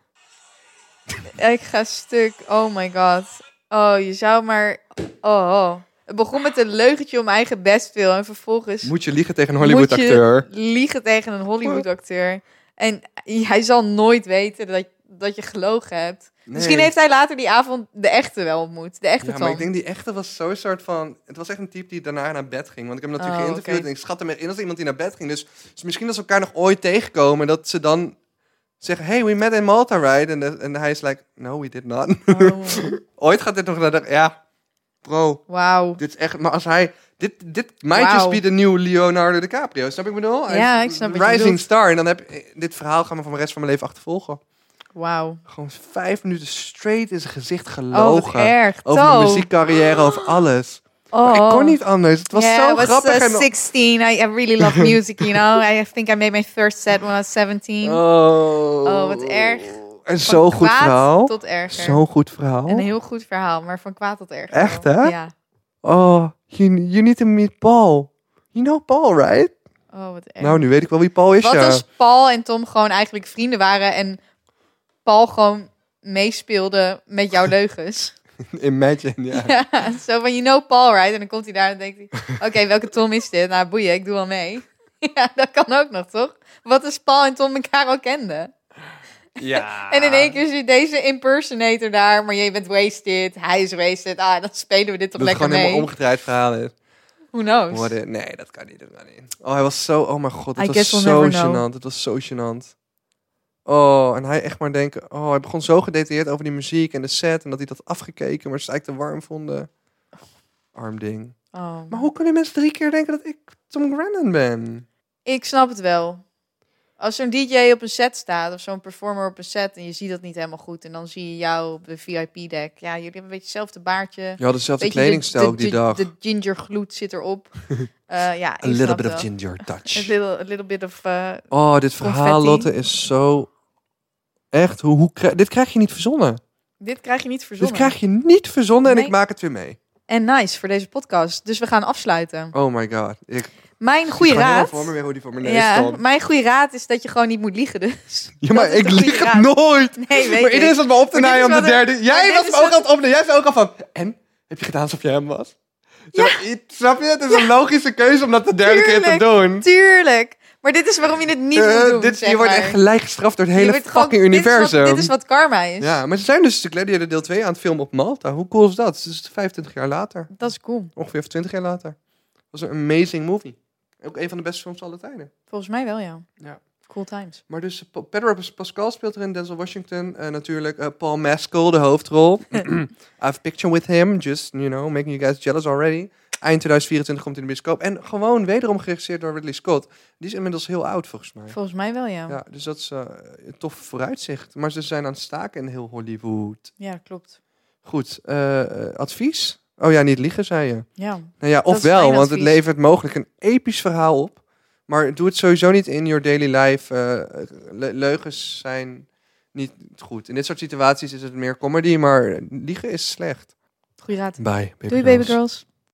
Ik ga stuk. Oh my god. Oh, je zou maar... Oh, oh. Het begon met een leugentje om eigen bestwil. En vervolgens Moet je liegen tegen een Hollywood moet je acteur? liegen tegen een Hollywood acteur. En hij zal nooit weten dat, dat je gelogen hebt. Nee. Misschien heeft hij later die avond de echte wel ontmoet. De echte Ja, maar ik denk die echte was zo'n soort van... Het was echt een type die daarna naar bed ging. Want ik heb hem natuurlijk Oh, geïnterviewd en ik schat hem in als iemand die naar bed ging. Dus, dus misschien dat ze elkaar nog ooit tegenkomen. Dat ze dan zeggen, hey, we met in Malta, right? En, en hij is like, no, we did not. Oh, ooit gaat dit nog naar de... Ja, bro, Wauw. dit is echt... Maar als hij... Dit, dit might just be de nieuwe Leonardo DiCaprio. Snap ik bedoel? Ja, ik snap Rising star. En dan heb dit verhaal gaan we van de rest van mijn leven achtervolgen. Wauw. Gewoon vijf minuten straight in zijn gezicht Oh, gelogen. wat erg. over mijn muziekcarrière, over alles. Oh. Maar ik kon niet anders. Het was yeah, zo I was grappig. uh, en... 16. I, I really love music, you know. I think I made my first set when I was 17. Oh. Oh, wat erg. En zo'n goed kwaad verhaal. Tot erger. Zo'n goed verhaal. Een heel goed verhaal, maar van kwaad tot erger. Echt, hè? Ja. Oh, you, you need to meet Paul. You know Paul, right? Oh, wat erg. Nou, nu weet ik wel wie Paul is, Wat ja. als Paul en Tom gewoon eigenlijk vrienden waren en Paul gewoon meespeelde met jouw leugens? Imagine, ja. Ja, zo van, you know Paul, right? En dan komt hij daar en denkt hij, oké, welke Tom is dit? Nou, boeien, ik doe wel mee. ja, dat kan ook nog, toch? Wat als Paul en Tom elkaar al kenden? Ja. En in één keer zit deze impersonator daar, maar jij bent wasted, hij is wasted. Ah, dan spelen we dit toch Dat het lekker gewoon mee. helemaal omgedraaid verhaal is. Who knows? Nee, dat kan niet. Dat kan niet. Oh, hij was zo... Oh mijn god, I het was zo gênant. Het was zo gênant. Oh, en hij echt maar denken... Oh, hij begon zo gedetailleerd over die muziek en de set... en dat hij dat afgekeken, maar ze eigenlijk te warm vonden. Arm ding. Oh. Maar hoe kunnen mensen drie keer denken dat ik Tom Grennan ben? Ik snap het wel. Als zo'n DJ op een set staat of zo'n performer op een set en je ziet dat niet helemaal goed en dan zie je jou op de VIP-deck. Ja, jullie hebben een beetje hetzelfde baardje. Je had dezelfde de- kledingstijl de, die de- dag. De ginger gloed zit erop. Eh ja, A little bit of ginger A touch. little, a little bit of... eh, Oh, dit verhaal, Confetti. Lotte, is zo... Echt, hoe, hoe dit krijg je niet verzonnen. dit krijg je niet verzonnen. Dit krijg je niet verzonnen en Nee. ik maak het weer mee. En nice voor deze podcast. Dus we gaan afsluiten. Oh my god. Ik, Mijn goede raad... voor me weer hoe die voor mijn neus Ja, mijn goede raad is dat je gewoon niet moet liegen dus. Ja, maar ik lieg het nooit. Nee, weet maar iedereen zat me op te naaien om de een- derde. Jij was me ook aan het opnemen. Jij zei ook al van... En? Heb je gedaan alsof jij hem was? Zo, i- Snap je? Het is een logische keuze om dat de derde keer te doen. Tuurlijk. Maar dit is waarom je het niet Eh, moet doen, dit, zeg je wordt maar. echt gelijk gestraft door het hele wordt gewoon- fucking dit is wat- universum. Dit is, wat, karma is. Ja, maar ze zijn dus de Gladiator deel 2 aan het filmen op Malta. Hoe cool is dat? Het is 25 jaar later. Dat is cool. Ongeveer 20 jaar later. Dat was een amazing movie. Ook een van de beste films aller tijden. Volgens mij wel, ja. Ja. Cool times. Maar dus eh, Pa- Pedro Pascal speelt erin, Denzel Washington. eh, natuurlijk eh, Paul Mescal, de hoofdrol. I have a picture with him, just, you know, making you guys jealous already. Eind 2024 komt in de bioscoop. En gewoon wederom geregisseerd door Ridley Scott. Die is inmiddels heel oud, volgens mij. Volgens mij wel, ja. Ja, Ja, dus dat is eh, een tof vooruitzicht. Maar ze zijn aan het staken in heel Hollywood. klopt. Goed, eh, advies? Oh ja, niet liegen, zei je. Ja. Nou ja, ofwel, want het levert mogelijk een episch verhaal op. Maar doe het sowieso niet in your daily life. eh, le- leugens zijn niet goed. In dit soort situaties is het meer comedy, maar liegen is slecht. Goeie raad. Bye, baby Doei, baby girls.